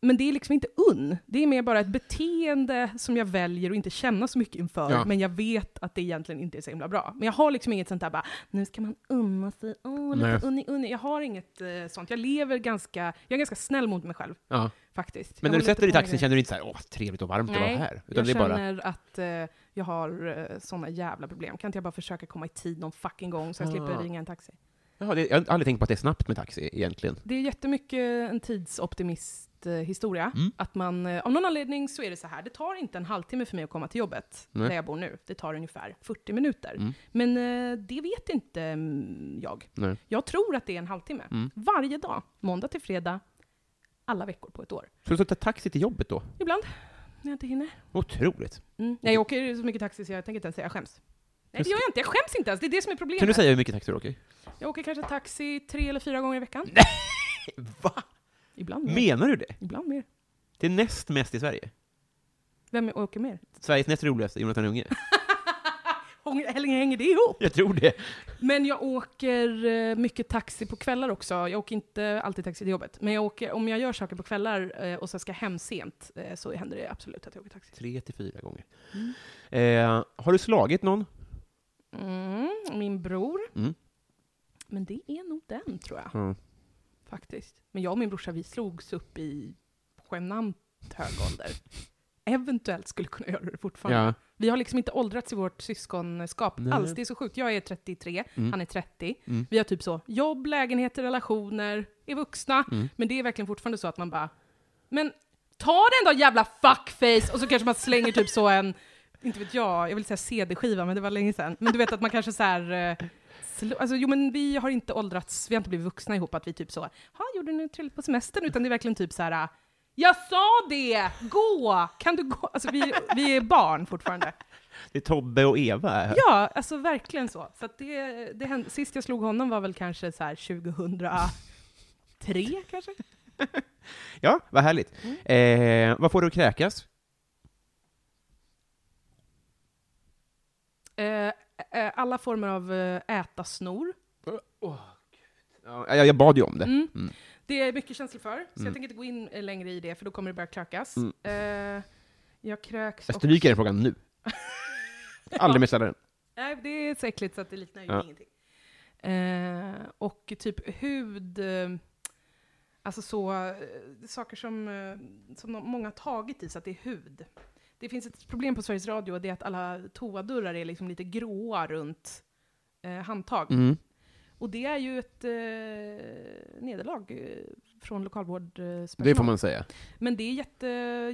Men det är liksom inte unn. Det är mer bara ett beteende som jag väljer att inte känna så mycket inför, Ja. men jag vet att det egentligen inte är så himla bra. Men jag har liksom inget sånt där bara, nu ska man unna sig, åh, lite unni, unni. Jag har inget eh, sånt. Jag lever ganska, jag är ganska snäll mot mig själv, Ja. faktiskt. Men Jag när du sätter dig i taxin känner du inte så här, åh, trevligt och varmt att Nej, vara här? jag det är bara, känner att eh, jag har eh, såna jävla problem. Kan inte jag bara försöka komma i tid någon fucking gång så jag Ah. slipper ringa en taxi? Jaha, det, jag har aldrig tänkt på att det är snabbt med taxi egentligen. Det är jättemycket en tidsoptimist-historia. Mm. Att man, eh, av någon anledning så är det så här, det tar inte en halvtimme för mig att komma till jobbet, Nej. där jag bor nu. Det tar ungefär 40 minuter. Mm. Men eh, det vet inte mm, jag. Nej. Jag tror att det är en halvtimme. Mm. Varje dag, måndag till fredag, alla veckor på ett år. Så du tar taxi till jobbet då? Ibland, när jag inte hinner. Otroligt. Mm. Nej, jag åker så mycket taxi så jag tänker inte ens säga jag skäms. Nej, det gör jag inte. Jag skäms inte ens. Det är det som är problemet. Kan du säga hur mycket taxi du åker? Jag åker kanske taxi tre eller fyra gånger i veckan. Va? Ibland mer. Menar du det? Ibland mer. Det är näst mest i Sverige. Vem åker mer? Sveriges näst roligaste, Jonathan Unge. Hänger, hänger det ihop? Jag tror det. Men jag åker eh, mycket taxi på kvällar också. Jag åker inte alltid taxi till jobbet. Men jag åker, om jag gör saker på kvällar eh, och så ska hem sent eh, så händer det absolut att jag åker taxi. Tre till fyra gånger. Mm. Eh, har du slagit någon? Mm, min bror. Mm. Men det är nog den tror jag Ja. Faktiskt. Men jag och min brorsa vi slogs upp i genant hög ålder. Eventuellt skulle kunna göra det fortfarande. ja. Vi har liksom inte åldrats i vårt syskonskap Nej. alls. Det är så sjukt. Jag är 33, Mm. han är 30. Mm. Vi har typ så jobb, lägenheter, relationer, är vuxna. Mm. Men det är verkligen fortfarande så att man bara, men ta den då jävla fuckface! Och så kanske man slänger typ så en, inte vet jag, jag vill säga CD-skiva, men det var länge sedan. Men du vet att man kanske så här, alltså jo men vi har inte åldrats, vi har inte blivit vuxna ihop, att vi typ så, ha gjorde ni trevligt på semestern? Utan det är verkligen typ så här, Jag sa det! Gå! Kan du gå? Alltså vi, vi är barn fortfarande. Det är Tobbe och Eva. här. Ja, alltså verkligen så. så det, det hände, sist jag slog honom var väl kanske så här 2003 kanske? Ja, vad härligt. Eh, vad får du att kräkas? Eh, alla former av eh, äta-snor. Ja, jag, jag bad ju om det. Mm. Mm. Det är mycket känslor för, så jag tänker inte gå in eh, längre i det, för då kommer det börja krökas. Mm. Eh, jag kröks Jag stryker den frågan nu. Aldrig mer ställa den. Nej, det är så äckligt så att det liknar ju Ja. ingenting. Eh, och typ hud, eh, alltså så, eh, saker som, eh, som många har tagit i så att det är hud. Det finns ett problem på Sveriges Radio och det är att alla toadörrar är liksom lite gråa runt eh, handtag. Mm. Och det är ju ett eh, nederlag eh, från lokalvårdspersonal. Det får man säga. Men det är jätte...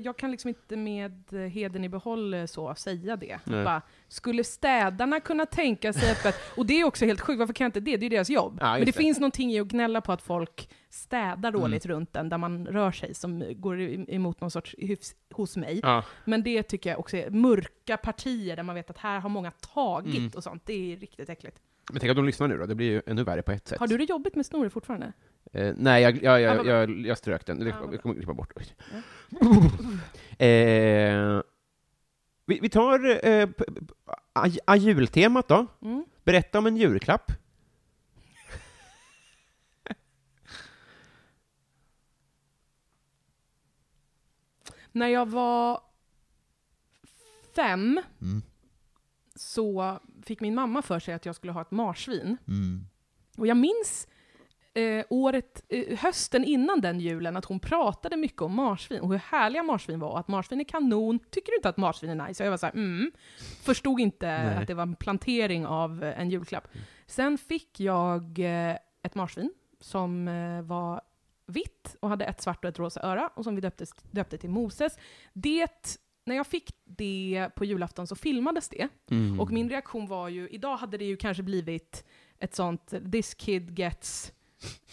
Jag kan liksom inte med heden i behåll eh, så säga det. Bara, skulle städarna kunna tänka sig öppet? Och det är också helt sjukt, varför kan jag inte det? Det är deras jobb. Ja, Men det, det. Finns någonting i att gnälla på att folk städar dåligt runt den, där man rör sig, som går emot någon sorts hyfs hos mig. Ja. Men det tycker jag också är mörka partier, där man vet att här har många tagit Mm. och sånt. Det är riktigt äckligt. Men tänk att de lyssnar nu då, det blir ju ännu värre på ett sätt. Har du det jobbigt med snoret fortfarande? Eh, nej, jag, jag, Ja, jag, bra. jag, jag strök den. Ja, bra. jag kommer klippa bort. eh, vi, vi tar eh, p- p- a, a, jultemat då. Mm. Berätta om en julklapp. När jag var fem Mm. så fick min mamma för sig att jag skulle ha ett marsvin. Mm. Och jag minns eh, året, eh, hösten innan den julen att hon pratade mycket om marsvin och hur härliga marsvin var och att marsvin är kanon. Tycker du inte att marsvin är nice? Och jag var så här, mm. Förstod inte Nej. att det var en plantering av eh, en julklapp. Sen fick jag eh, ett marsvin som eh, var vitt och hade ett svart och ett rosa öra och som vi döpte, döpte till Moses. Det, när jag fick det på julafton så filmades det. Mm. Och min reaktion var ju, idag hade det ju kanske blivit ett sånt “this kid gets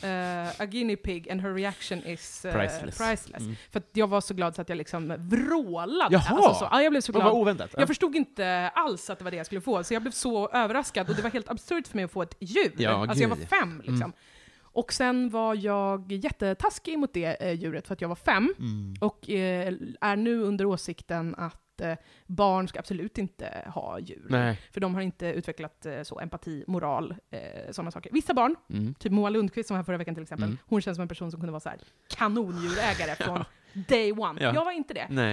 eh, a guinea pig and her reaction is eh, Priceless. priceless. Mm. För jag var så glad så att jag liksom vrålade. Jaha! Alltså så, ja, jag blev så Vad var glad. oväntat? Jag förstod inte alls att det var det jag skulle få, så jag blev så överraskad. Och det var helt absurt för mig att få ett djur. Ja, alltså jag var fem liksom. Mm. Och sen var jag jättetaskig mot det eh, djuret för att jag var fem. Mm. Och eh, är nu under åsikten att eh, barn ska absolut inte ha djur. Nej. För de har inte utvecklat eh, så empati, moral, eh, sådana saker. Vissa barn, Mm. typ Moa Lundqvist som var här förra veckan till exempel, Mm. hon känns som en person som kunde vara så här kanondjurägare från day one. Ja. Jag var inte det. Nej.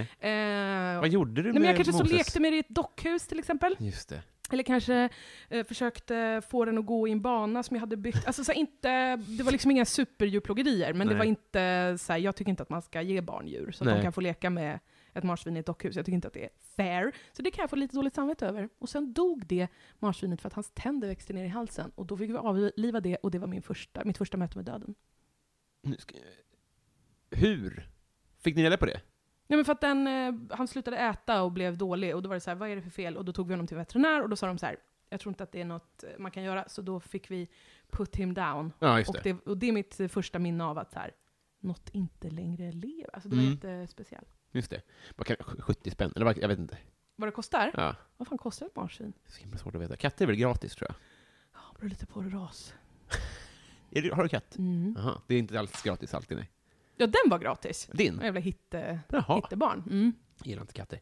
Eh, Vad gjorde du Nej, med men jag kanske så Moses? lekte med det i ett dockhus till exempel. Just det. Eller kanske eh, försökte få den att gå i en bana som jag hade byggt. Alltså, så inte, det var liksom inga superdjurplågerier, men det Nej. var inte så här, jag tycker inte att man ska ge barn djur, så att Nej. de kan få leka med ett marsvin i ett dockhus. Jag tycker inte att det är fair. Så det kan jag få lite dåligt samvete över. Och sen dog det marsvinet för att hans tänder växte ner i halsen. Och då fick vi avliva det, och det var min första, mitt första möte med döden. Hur? Fick ni reda på det? Nej, men för att den, eh, han slutade äta och blev dålig, och då var det så här, vad är det för fel? Och då tog vi honom till veterinär, och då sa de så här, jag tror inte att det är något eh, man kan göra, så då fick vi put him down. Ja, just Och det. det, och det är mitt eh, första minne av att så här, något inte längre lever. Alltså det var Mm. jättespeciellt. Just det. Vad kan... 70 spänn? Eller vad... Jag vet inte. Vad det kostar? Ja. Vad fan kostar ett marsvin? Så himla svårt att veta. Katter är väl gratis, tror jag? Ja, beror lite på ras. Är det... Har du katt? Mm. Jaha. Det är inte alls gratis alltid, nej. Ja, den var gratis. Din? Jävla hitte, Jaha. hittebarn. Mm. Jag gillar inte katter.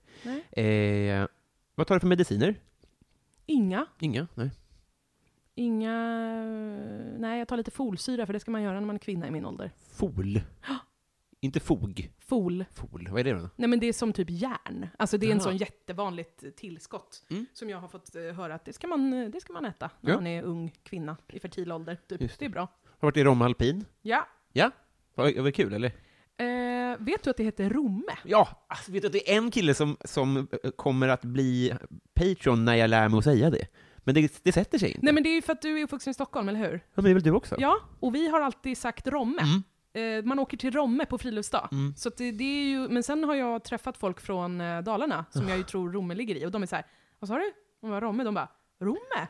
Eh, vad tar du för mediciner? Inga. Inga? Nej. Inga... Nej, jag tar lite folsyra, för det ska man göra när man är kvinna i min ålder. Fol? inte fog? Fol. Fol, vad är det då? Nej men det är som typ järn. Alltså det är en Jaha. sån jättevanligt tillskott. Mm. Som jag har fått eh, höra att det ska man, eh, det ska man äta när Ja. man är ung kvinna i fertil ålder. Typ. Just Det är bra. Har varit i Romme Alpin? Ja. Ja? Var, var det kul, eller? Eh, vet du att det heter Romme? Ja, alltså, vet du att det är en kille som, som eh, kommer att bli Patreon när jag lär mig att säga det. Men det, det sätter sig inte. Nej men det är ju för att du är uppvuxen i Stockholm, eller hur? Ja, men det är väl du också? Ja, och vi har alltid sagt Romme. Mm. Eh, man åker till Romme på friluftsdag. Mm. Så det, det är ju, men sen har jag träffat folk från eh, Dalarna, som jag ju tror Romme ligger i, och de är så här, vad sa du? De bara, Romme? De bara, Romme?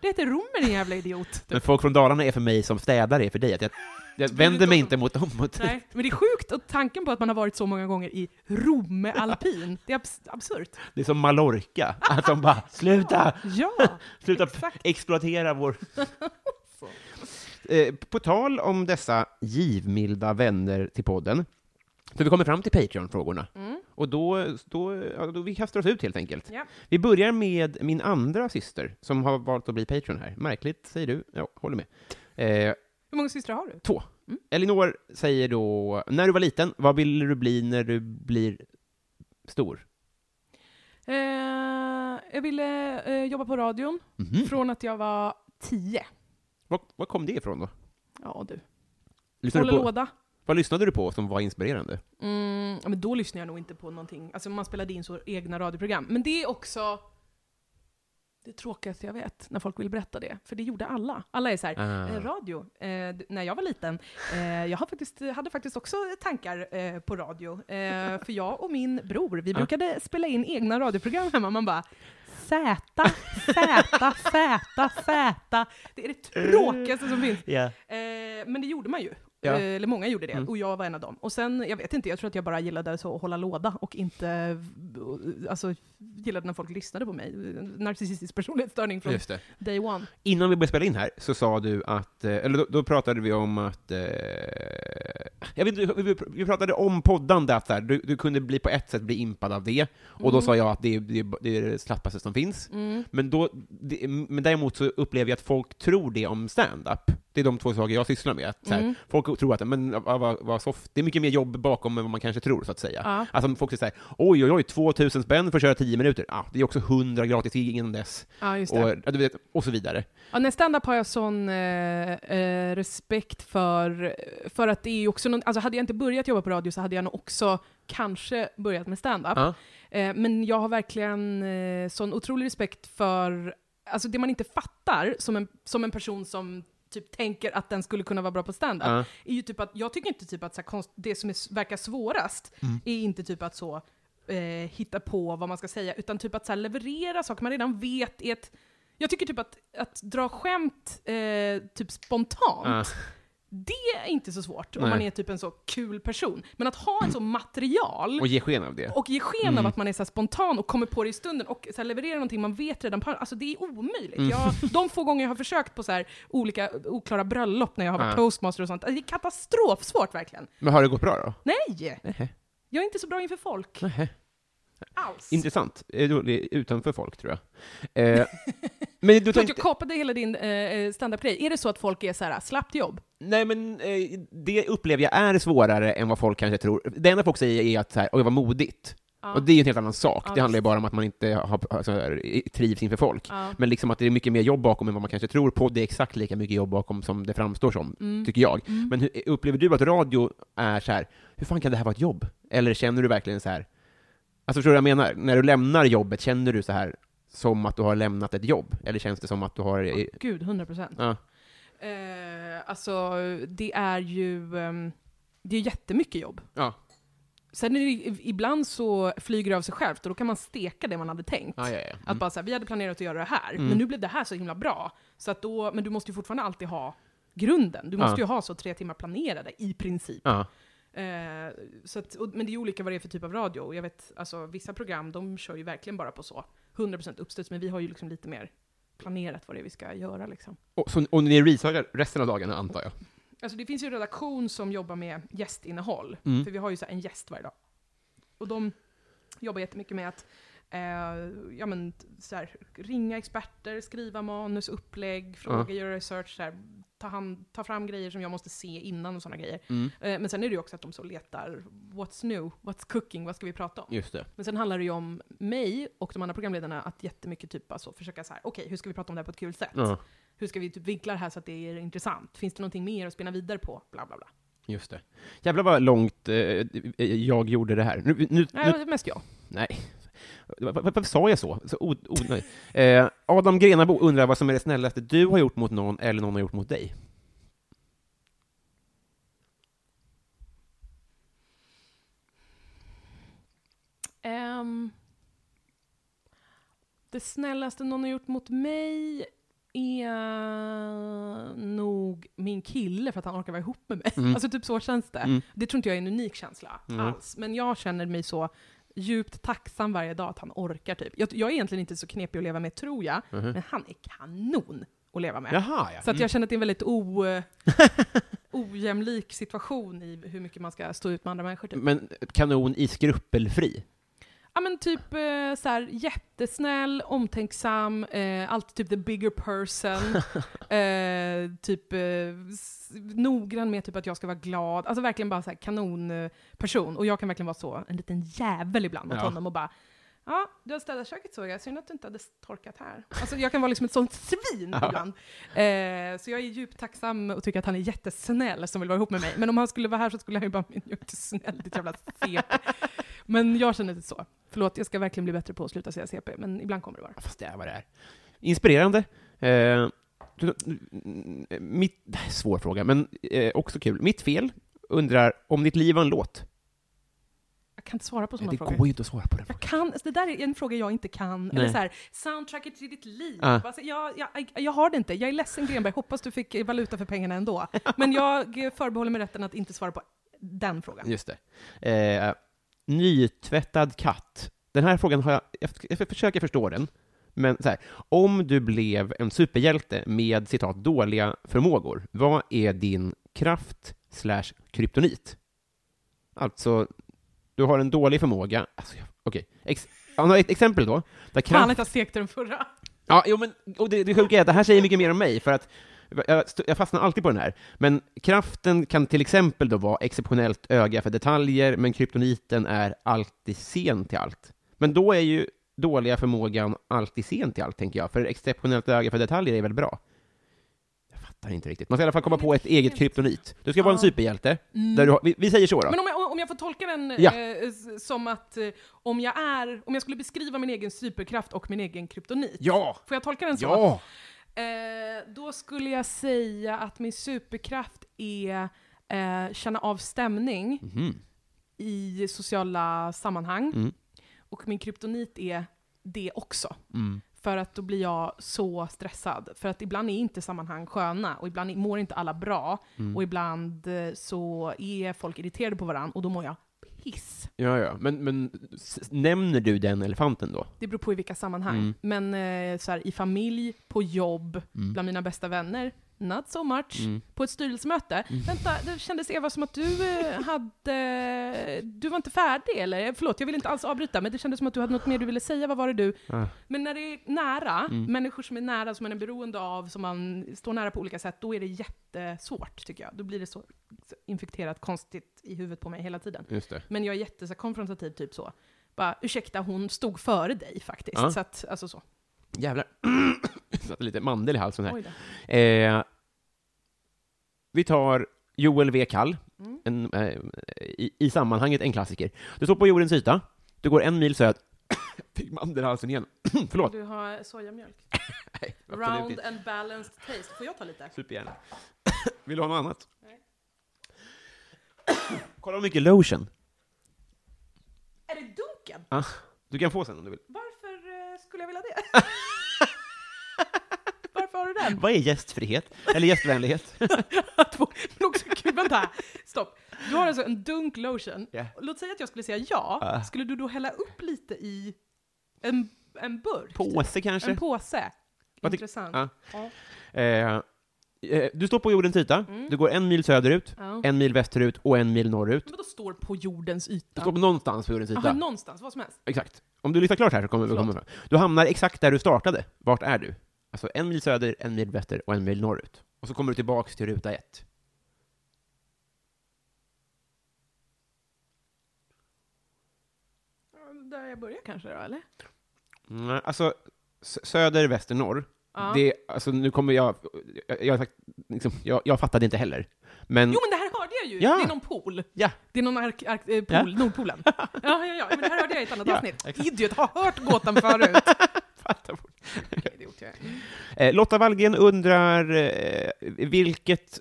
Det heter Romer, din jävla idiot. Men folk från Dalarna är för mig som städare är för dig. Att jag, jag vänder mig inte mot dem. Nej, men det är sjukt, och tanken på att man har varit så många gånger i Romme alpin, det är abs absurt. Det är som Mallorca, att de bara ”sluta, Ja, sluta exakt. exploatera vår...” eh, På tal om dessa givmilda vänner till podden, så vi kommer fram till Patreon-frågorna. Och då, då, ja, då vi kastar oss ut helt enkelt. Ja. Vi börjar med min andra syster, som har valt att bli Patreon här. Märkligt, säger du. Ja, håller med. Eh, Hur många systrar har du? Två. Elinor säger då, när du var liten, vad ville du bli när du blir stor? Eh, jag ville eh, jobba på radion Mhm. från att jag var tio. Var, var kom det ifrån då? Ja du. Lyssnade Håller du på, låda. vad lyssnade du på som var inspirerande? Mm, ja, men då lyssnar jag nog inte på någonting. Alltså man spelade in så egna radioprogram. Men det är också det tråkigaste jag vet, när folk vill berätta det. För det gjorde alla. Alla är så här, Ah. eh, radio, eh, när jag var liten, eh, jag faktiskt, hade faktiskt också tankar eh, på radio. Eh, för jag och min bror, vi brukade spela in egna radioprogram hemma. Man bara, Z, Z, Z, Z. Det är det tråkigaste som finns. Eh, men det gjorde man ju. Ja. Eh, eller många gjorde det, Mm. och jag var en av dem. Och sen, jag vet inte, jag tror att jag bara gillade så att hålla låda och inte, eh, alltså, gillade när folk lyssnade på mig. Narcissistisk personlighetsstörning från day one. Innan vi började spela in här så sa du att, eh, eller då, då pratade vi om att, eh, jag vet inte, vi, vi pratade om poddande, att så här, du, du kunde bli på ett sätt bli impad av det, och då Mm. sa jag att det, det, det är det slappaste som finns. Men, då, det, men däremot så upplever jag att folk tror det om stand-up. Det är de två saker jag sysslar med. Att, så här, Mm. Folk tror att men, vad, vad, soft. det är mycket mer jobb bakom än vad man kanske tror, så att säga. Ja. Alltså folk säger oj, oj, oj, 2000 spänn för att köra 10 minuter. Ja, det är också 100 gratis gig innan dess. Ja. Och, vet, och så vidare. Ja, när stand-up har jag sån eh, eh, respekt för, för att det är också någon, alltså hade jag inte börjat jobba på radio så hade jag nog också kanske börjat med stand-up. Ja. Eh, men jag har verkligen eh, sån otrolig respekt för, alltså det man inte fattar som en, som en person som typ tänker att den skulle kunna vara bra på stand-up, Ja. är ju typ att, jag tycker inte typ att så här, konst, det som är, verkar svårast Mm. är inte typ att så eh, hitta på vad man ska säga, utan typ att så här, leverera saker man redan vet är ett jag tycker typ att, att dra skämt eh, typ spontant, Ja. Det är inte så svårt om Nej. man är typ en så kul person. Men att ha en så material Och ge sken av det. och ge sken av att man är så spontan och kommer på det i stunden och så levererar någonting man vet redan på Alltså det är omöjligt. Jag, de få gånger jag har försökt på så olika oklara bröllop när jag har varit Ja. toastmaster och sånt, alltså det är katastrofsvårt verkligen. Men har det gått bra då? Nej! Nähä. Jag är inte så bra inför folk. Nähä. Alls. Intressant. Då- det är Utanför folk, tror jag. Eh, men du Förlåt, tänkte... jag kapade hela din eh, standup-grej. Är det så att folk är så här slappt jobb? Nej, men eh, det upplever jag är svårare än vad folk kanske tror. Det enda folk säger är att så här, oj, vad modigt. Ja. Och det är ju en helt annan sak. Ja, det handlar ju bara om att man inte har, alltså, trivs inför folk. Ja. Men liksom att det är mycket mer jobb bakom än vad man kanske tror på. Det är exakt lika mycket jobb bakom som det framstår som, Mm. tycker jag. Men hur, upplever du att radio är så här, hur fan kan det här vara ett jobb? Eller känner du verkligen så här, alltså förstår du vad jag menar? När du lämnar jobbet, känner du så här som att du har lämnat ett jobb? Eller känns det som att du har... Ja, Gud, 100 procent. Ja. Eh, alltså, det är ju ehm, det är jättemycket jobb. Ja. Sen är det, ibland så flyger det av sig självt och då kan man steka det man hade tänkt. Ja, ja, ja. Att bara säga, vi hade planerat att göra det här, men nu blev det här så himla bra. Så att då, men du måste ju fortfarande alltid ha grunden. Du måste Ja. ju ha så tre timmar planerade, i princip. Ja. Eh, så att, och, men det är olika vad det är för typ av radio. Jag vet, alltså vissa program, de kör ju verkligen bara på så 100% uppstuds, men vi har ju liksom lite mer planerat vad det är vi ska göra liksom. Och, så, och ni researchar resten av dagarna, antar jag? Alltså det finns ju en redaktion som jobbar med gästinnehåll, Mm. för vi har ju så en gäst varje dag. Och de jobbar jättemycket med att eh, ja, men, så här, ringa experter, skriva manus, upplägg, fråga, göra research, så här, ta, hand, ta fram grejer som jag måste se innan och sådana grejer. Mm. Eh, men sen är det ju också att de så letar, what's new, what's cooking, vad ska vi prata om? Just det. Men sen handlar det ju om mig och de andra programledarna att jättemycket typ alltså försöka så här, okej, hur ska vi prata om det här på ett kul sätt? Ja, Hur ska vi typ vinkla det här så att det är intressant? Finns det någonting mer att spinna vidare på? Bla bla bla. just det. Jävlar vad långt eh, jag gjorde det här. Nu, nu, Nej, nu, mest jag. nej. Varför sa jag så? så o, o. Eh, Adam Grenabo undrar vad som är det snällaste du har gjort mot någon eller någon har gjort mot dig? Ehm, det snällaste någon har gjort mot mig är nog min kille för att han orkar vara ihop med mig. Mm. Alltså typ så känns det. Mm. Det tror inte jag är en unik känsla Mm. alls. Men jag känner mig så djupt tacksam varje dag att han orkar typ. Jag, jag är egentligen inte så knepig att leva med tror jag, Mhm. men han är kanon att leva med. Jaha, ja. Så att Mm. jag känner att det är en väldigt o, ojämlik situation i hur mycket man ska stå ut med andra människor. Typ. Men kanon i skrupelfri? Ja men typ eh, så här, jättesnäll, omtänksam, eh, alltid typ the bigger person. eh, typ eh, noggrann med typ att jag ska vara glad. Alltså verkligen bara så här kanonperson. Och jag kan verkligen vara så, en liten jävel ibland mot Ja. honom och bara Ja, du har städat köket såg jag, synd att du inte hade torkat här. Alltså jag kan vara liksom ett sånt svin Ja. ibland. Eh, så jag är djupt tacksam och tycker att han är jättesnäll som vill vara ihop med mig. Men om han skulle vara här så skulle han ju bara, "Men jag är inte snäll, ditt jävla CP. Men jag känner inte så. Förlåt, jag ska verkligen bli bättre på att sluta säga CP, men ibland kommer det vara. Fast det är vad det är. Inspirerande. Eh, mm, mitt, svår fråga, men eh, också kul. Mitt fel undrar om ditt liv var en låt. Jag kan inte svara på sådana det frågor. går ju inte att svara på den Jag kan, alltså det där är en fråga jag inte kan. Nej. Eller så här, soundtracket till ditt liv. Ah. Alltså, jag, jag, jag har det inte. Jag är ledsen Grenberg, hoppas du fick valuta för pengarna ändå. Men jag förbehåller mig rätten att inte svara på den frågan. Just det. Eh, nytvättad katt. Den här frågan har jag, jag, försöker förstå den. Men så här, om du blev en superhjälte med citat dåliga förmågor, vad är din kraft slash kryptonit? Alltså, du har en dålig förmåga. Alltså, Okej, Ex, ja, några ett exempel då. Där Fan kraft, att jag stekte den förra. Ja, jo, men och det, det sjuka är att det här säger mycket mer om mig, för att jag, jag fastnar alltid på den här. Men kraften kan till exempel då vara exceptionellt öga för detaljer, men kryptoniten är alltid sen till allt. Men då är ju dåliga förmågan alltid sen till allt, tänker jag, för exceptionellt öga för detaljer är väl bra? Jag fattar inte riktigt. Man ska i alla fall komma på ett eget kryptonit. Du ska vara en Ja. superhjälte, där du har, vi, vi säger så då. Men om jag, om jag får tolka den Ja. eh, som att eh, om jag är, om jag skulle beskriva min egen superkraft och min egen kryptonit. Ja! Får jag tolka den så? Ja! Eh, då skulle jag säga att min superkraft är eh, känna av stämning Mhm. i sociala sammanhang. Mm. Och min kryptonit är det också. Mm. För att då blir jag så stressad. För att ibland är inte sammanhang sköna, och ibland mår inte alla bra, Mm. och ibland eh, så är folk irriterade på varandra, och då mår jag piss. Ja, ja. Men, men nämner du den elefanten då? Det beror på i vilka sammanhang. Mm. Men eh, så här, i familj, på jobb, Mm. bland mina bästa vänner, not so much. Mm. På ett styrelsemöte. Vänta, det kändes Eva som att du eh, hade... Du var inte färdig eller? Förlåt, jag vill inte alls avbryta, men det kändes som att du hade något mer du ville säga. Vad var det du? Ah. Men när det är nära, Mm. människor som är nära, som man är beroende av, som man står nära på olika sätt, då är det jättesvårt tycker jag. Då blir det så, infekterat konstigt i huvudet på mig hela tiden. Men jag är jätte så här, konfrontativ, typ så. Bara, ursäkta, hon stod före dig faktiskt. Ja. Så att, alltså så. Jävlar. Satte lite mandel i halsen här. Eh, vi tar Joel V. Kall, Mm. en, eh, i, i sammanhanget en klassiker. Du står på jordens yta, du går en mil söd... Fick mandel i halsen igen. Förlåt. Du har sojamjölk. Nej, Round inte. and balanced taste. Får jag ta lite? Supergärna. Vill du ha något annat? Nej. Kolla hur mycket lotion. Är det dunken? Ah, du kan få sen om du vill. Varför skulle jag vilja det? Varför har du den? Vad är gästfrihet? Eller gästvänlighet? Men också kul, vänta. Stopp. Du har alltså en dunk lotion. Ja. Låt säga att jag skulle säga ja. Ah. Skulle du då hälla upp lite i en, en burk? Påse kanske? En påse? Intressant. Ja. Ja. Eh, du står på jordens yta, Mm. du går en mil söderut, Ja. en mil västerut och en mil norrut. Men då står på jordens Du yta? står på någonstans på jordens yta. Jaha, någonstans, vad som helst. Exakt. Om du lyssnar klart här så kommer vi komma fram. Du hamnar exakt där du startade. Vart är du? Alltså en mil söder, en mil väster och en mil norrut. Och så kommer du tillbaks till ruta ett. Där jag börjar kanske då, eller? Mm, alltså, söder, väster, norr. Ja. Det, alltså, nu kommer jag... Jag, jag, liksom, jag, jag fattade inte heller. Men... Jo men det här hörde jag ju! Ja. Det är någon pool. Ja. Det är någon ark, ark, eh, pool, Nordpolen. Ja, ja, ja, men det här hörde jag i ett annat Ja, avsnitt. exakt. Idiot, har hört gåtan förut. Fattar. Idiot, jag. Eh, Lotta Wallgren undrar eh, vilket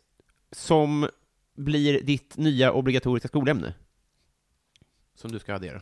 som blir ditt nya obligatoriska skolämne? Som du ska addera.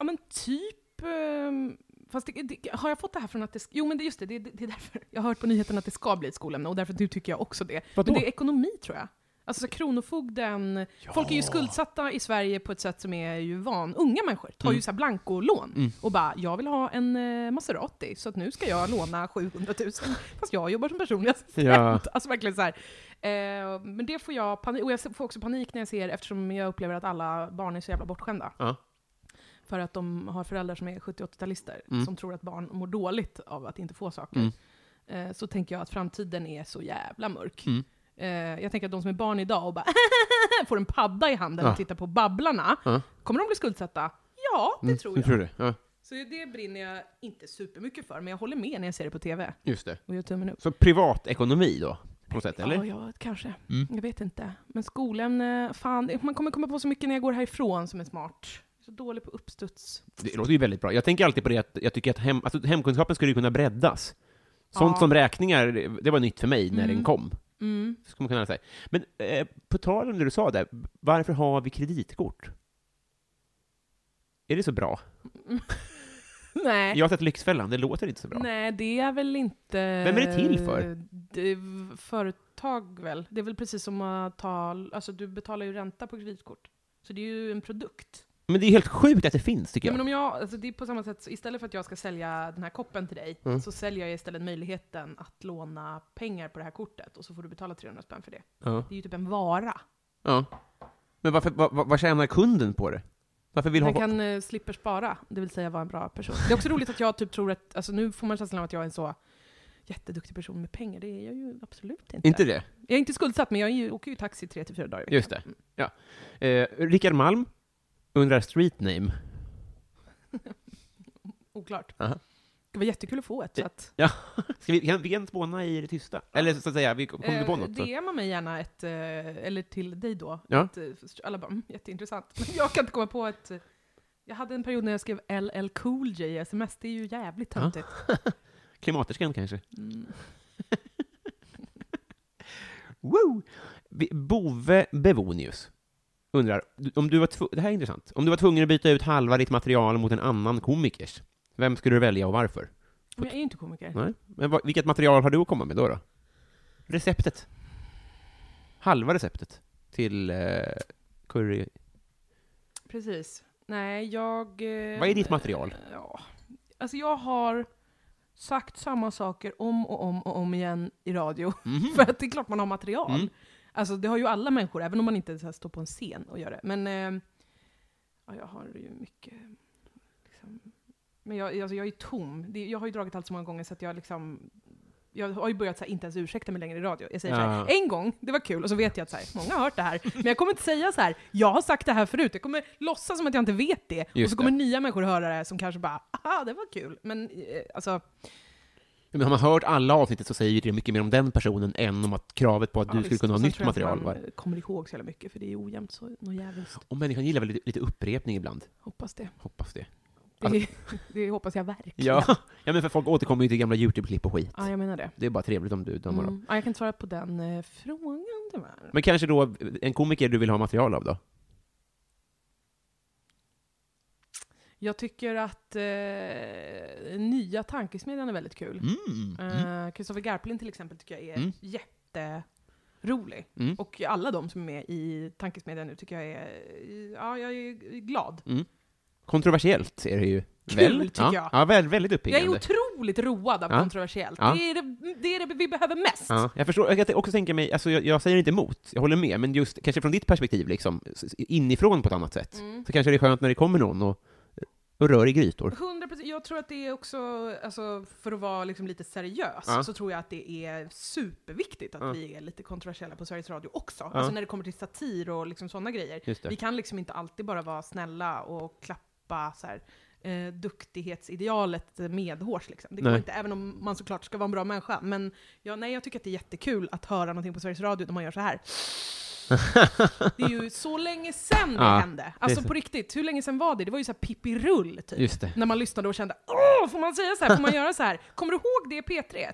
Ja men typ... ehm, Fast det, det, har jag fått det här från att det... Jo men det, just det, det, det är därför. Jag har hört på nyheterna att det ska bli ett skolämne och därför nu tycker jag också det. Vadå? Men det är ekonomi tror jag. Alltså så kronofogden, folk är ju skuldsatta i Sverige på ett sätt som är ju van. Unga människor tar ju så här blankolån Mm. och bara, jag vill ha en eh, Maserati, så att nu ska jag låna 700 000, fast jag jobbar som personlig assistent. Ja. Alltså verkligen så här. Eh, men det får jag panik, och jag får också panik när jag ser, eftersom jag upplever att alla barn är så jävla bortskämda. Ja. För att de har föräldrar som är 70-80-talister, Mm. som tror att barn mår dåligt av att inte få saker. Mm. Eh, så tänker jag att framtiden är så jävla mörk. Mm. Eh, jag tänker att de som är barn idag och bara får en padda i handen Ja. och tittar på Babblarna, Ja. kommer de bli skuldsatta? Ja, det Mm, tror du jag. tror det? Ja, Så det brinner jag inte supermycket för, men jag håller med när jag ser det på TV. just det. Och gör tummen upp. Så privatekonomi då, på något sätt, eller? Ja, ja, kanske. Mm. Jag vet inte. Men skolämne, fan, det- man kommer komma på så mycket när jag går härifrån som är smart. Så dålig på uppstuds. Det låter ju väldigt bra. Jag tänker alltid på det att jag tycker att hem, alltså, hemkunskapen skulle ju kunna breddas. Sånt Ja. som räkningar, det- var nytt för mig när Mm. den kom. Mm. Ska man kunna säga. Men eh, på tal om det du sa där, varför har vi kreditkort? Är det så bra? Nej. Jag har sett Lyxfällan, det låter inte så bra. Nej, det är väl inte... Vem är det till för? Det företag väl. Det är väl precis som att ta... Alltså du betalar ju ränta på kreditkort. Så det är ju en produkt. Men det är helt sjukt att det finns, tycker Ja, jag. men om jag, alltså det är på samma sätt, så istället för att jag ska sälja den här koppen till dig, Mm. så säljer jag istället möjligheten att låna pengar på det här kortet, och så får du betala 300 spänn för det. Ja. Det är ju typ en vara. ja. Men varför, vad, vad, vad tjänar kunden på det? Varför vill Han ha... kan eh, slipper spara, det vill säga vara en bra person. Det är också roligt att jag typ tror att, alltså nu får man känslan av att jag är en så jätteduktig person med pengar. Det är jag ju absolut inte. Inte det? Jag är inte skuldsatt, men jag är ju, åker ju taxi tre till fyra dagar i veckan. Just det. Ja. Eh, Rickard Malm undrar street name. Oklart. Aha. Det var jättekul att få ett. Så att, Ska vi, kan, vi kan spåna i det tysta? Eller så att säga, vi kommer du på något? DMa mig gärna ett, eh, eller till dig då. Ja. Ett, eh, alla bara, mm, jätteintressant. Men jag kan inte komma på ett... eh, Jag hade en period när jag skrev LL Cool J i sms, det är ju jävligt Ja. töntigt. Klimaterskan kanske? Mm. Woo! Bove Bevonius undrar, om du var tv- det här är intressant, om du var tvungen att byta ut halva ditt material mot en annan komikers, vem skulle du välja och varför? Men jag är ju inte komiker. Nej? Men vad, vilket material har du att komma med då? då? Receptet? Halva receptet till eh, curry... Precis. Nej, jag... eh, Vad är ditt material? Ja. Alltså jag har sagt samma saker om och om och om igen i radio. Mhm. För att det är klart man har material. Mm. Alltså det har ju alla människor, även om man inte så står på en scen och gör det. Men eh, ja, jag har ju mycket... Liksom, men jag, alltså, jag är tom. Det, jag har ju dragit allt så många gånger så att jag liksom... Jag har ju börjat så här, inte ens ursäkta mig längre i radio. Jag säger så Ja. här, en gång, det var kul, och så vet jag att så här, många har hört det här. Men jag kommer inte säga så här, jag har sagt det här förut. Jag kommer låtsas som att jag inte vet det. och Just så kommer det. nya människor höra det som kanske bara, aha, det var kul. Men eh, alltså... Men har man hört alla avsnittet så säger det mycket mer om den personen än om att kravet på att ja, du skulle visst. kunna ha nytt tror jag material. Man var. eh, kommer ihåg så jävla mycket, för det är ojämnt så något jävligt. Och människan gillar väl lite, lite upprepning ibland? Hoppas det. Hoppas det. Det, det hoppas jag verkligen. Ja, ja men för folk återkommer ju till gamla YouTube-klipp och skit. Ja, jag menar det. Det är bara trevligt om du dömer dem. Mm. Ja, jag kan inte svara på den eh, frågan tyvärr. Men kanske då en komiker du vill ha material av då? Jag tycker att eh, nya Tankesmedjan är väldigt kul. Mm. Mm. Kristoffer Garplind till exempel tycker jag är Mm. jätterolig. Mm. Och alla de som är med i Tankesmedjan nu tycker jag är... Ja, jag är glad. Mm. Kontroversiellt är det ju. Kul, väl? tycker ja. jag. Ja, väl, väldigt Jag är uppiggande. otroligt road av Ja. kontroversiellt. Ja. Det, är det, det är det vi behöver mest. Ja, jag förstår, jag kan också tänka mig, alltså jag, jag säger inte emot, jag håller med, men just kanske från ditt perspektiv, liksom, inifrån på ett annat sätt, Mm. så kanske det är skönt när det kommer någon och, och rör i grytor. 100%, jag tror att det är också, alltså, för att vara liksom lite seriös, Ja. så tror jag att det är superviktigt att Ja. vi är lite kontroversiella på Sveriges Radio också. Ja. Alltså när det kommer till satir och liksom sådana grejer. Vi kan liksom inte alltid bara vara snälla och klappa så här, eh, duktighetsidealet medhårs. Liksom. Det går Nej. inte, även om man såklart ska vara en bra människa. Men ja, nej, jag tycker att det är jättekul att höra någonting på Sveriges Radio när man gör så här. Det är ju så länge sedan det Ja, hände. Alltså så. på riktigt, hur länge sedan var det? Det var ju så här Pippi Rull, typ. När man lyssnade och kände åh, får man säga så här? Får man göra så här? Kommer du ihåg det P3?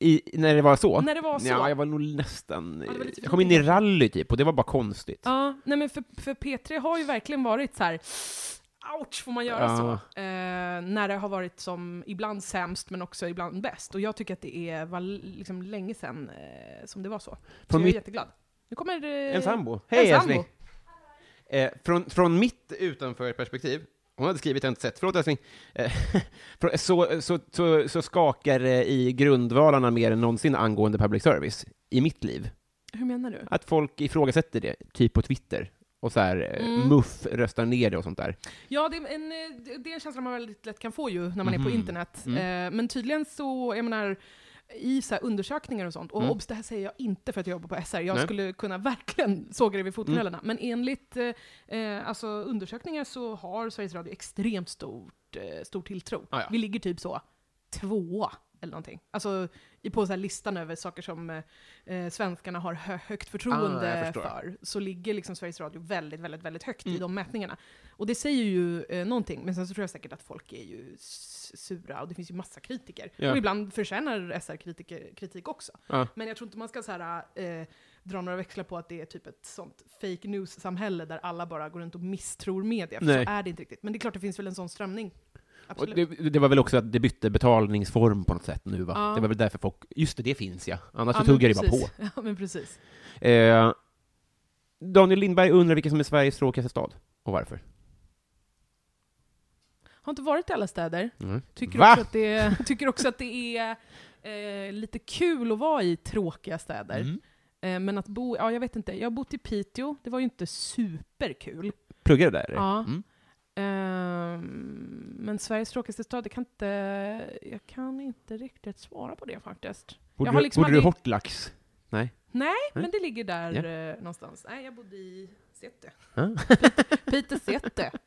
I, när det var så? När det var så? Ja, jag var nog nästan... Ja, var jag kom in i rally typ, och det var bara konstigt. Ja, nej men för, för P3 har ju verkligen varit så här. ouch, får man göra Ja. så? Eh, när det har varit som ibland sämst, men också ibland bäst. Och jag tycker att det är var liksom länge sedan eh, som det var så. Så Från jag är mitt- jätteglad. Nu kommer eh, En sambo. en Hej sambo. älskling! Eh, från, från mitt utanför perspektiv, hon hade skrivit, jag har inte sett, förlåt älskling, eh, från- så, så, så, så skakar det i grundvalarna mer än någonsin angående public service i mitt liv. Hur menar du? Att folk ifrågasätter det, typ på Twitter, och så här, eh, Mm. muff röstar ner det och sånt där. Ja, det är, en, eh, det- det är en känsla man väldigt lätt kan få ju när man är på Mhm. internet. Mm. Eh, men tydligen så, jag menar, i så undersökningar och sånt, och Mm. obs, det här säger jag inte för att jag jobbar på SR, jag Nej. skulle kunna verkligen såga det vid fotknölarna, Mm. men enligt eh, eh, alltså, undersökningar så har Sveriges Radio extremt stort, eh, stor tilltro. Ah, ja. Vi ligger typ så tvåa eller någonting. Alltså i- på så här listan över saker som eh, eh, svenskarna har hö högt Ah, förtroende förstår. för, så ligger liksom Sveriges Radio väldigt, väldigt, väldigt högt i Mm. de mätningarna. Och det säger ju eh, någonting, men sen så tror jag säkert att folk är ju sura, och det finns ju massa kritiker. Ja. Och ibland förtjänar SR kritiker, kritik också. Ja. Men jag tror inte man ska så här, eh, dra några växlar på att det är typ ett sånt fake news-samhälle där alla bara går runt och misstror media, för Nej. så är det inte riktigt. Men det är klart det finns väl en sån strömning. Det, det var väl också att det bytte betalningsform på något sätt nu va? Ja. Det var väl därför folk, just det, det finns ja. Annars Ja, så tuggar det bara på. Ja, men precis. Eh, Daniel Lindberg undrar vilken som är Sveriges tråkigaste stad, och varför. Har inte varit i alla städer. Mm. Tycker Va? också att det tycker också att det är eh, lite kul att vara i tråkiga städer. Mm. Eh, men att bo, ja jag vet inte, jag har bott i Piteå, det var ju inte superkul. Pluggar du där? Ja. Mm. Ehm, men Sveriges tråkigaste stad, jag kan, inte, jag kan inte riktigt svara på det faktiskt. Borde, Jag har du, liksom borde du aldrig- Hortlax? Nej. Nej, Nej. men det ligger där eh, någonstans. Nej, jag bodde i Säte. Ah. Pite Säte.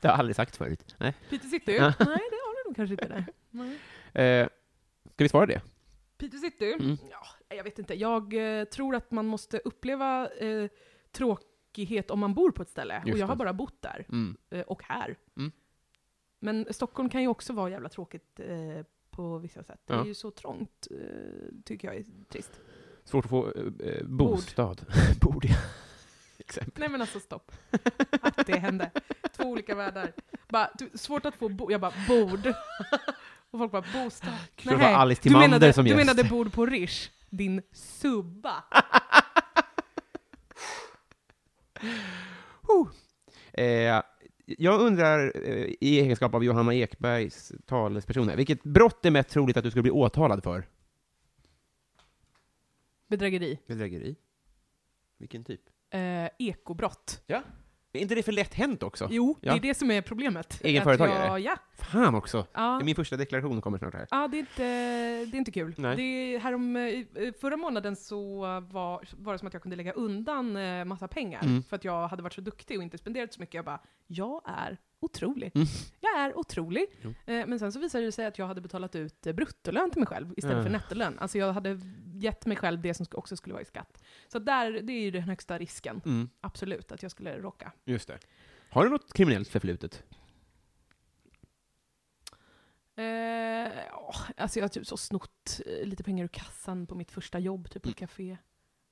Det har jag aldrig sagt förut. Nej. Pite City? Ja. Nej, det har du nog kanske inte där. Eh, ska vi svara det? Peter City? Mm. Ja, jag vet inte. Jag eh, tror att man måste uppleva eh, tråkighet om man bor på ett ställe. Just och jag har det. bara bott där. Mm. Eh, och här. Mm. Men Stockholm kan ju också vara jävla tråkigt eh, på vissa sätt. Det Ja. är ju så trångt, eh, tycker jag är trist. Svårt att få eh, eh, bostad. Bord, ja. Exempel. Nej men alltså stopp. Att det hände. Två olika världar. Bara, du, svårt att få bo- Jag bara, bord. Och folk bara, bostad. Det var Alice du menade, som du gäst. menade bord på Rish, din subba. Eh, jag undrar, eh, i egenskap av Johanna Ekbergs talesperson här, vilket brott är mest troligt att du skulle bli åtalad för? Bedrägeri. Bedrägeri? Vilken typ? Eh, ekobrott. Ja. Är inte det för lätt hänt också? Jo, Ja. det är det som är problemet. Egen Att företagare? Jag, ja. Fan också! Ja. Min första deklaration kommer snart här. Ja, det är inte, det är inte kul. Nej. Det är härom, eh, förra månaden så var, var det som att jag kunde lägga undan eh, massa pengar, Mm. för att jag hade varit så duktig och inte spenderat så mycket. Jag bara, jag är otrolig. Mm. Jag är otrolig. Eh, men sen så visade det sig att jag hade betalat ut eh, bruttolön till mig själv istället för Ah. nettolön. Alltså jag hade gett mig själv det som också skulle vara i skatt. Så där, det är ju den högsta risken. Mm, Absolut, att jag skulle råka. just det. Har du något kriminellt förflutet? Eh, ja, alltså jag har typ så snott eh, lite pengar ur kassan på mitt första jobb, typ på ett café.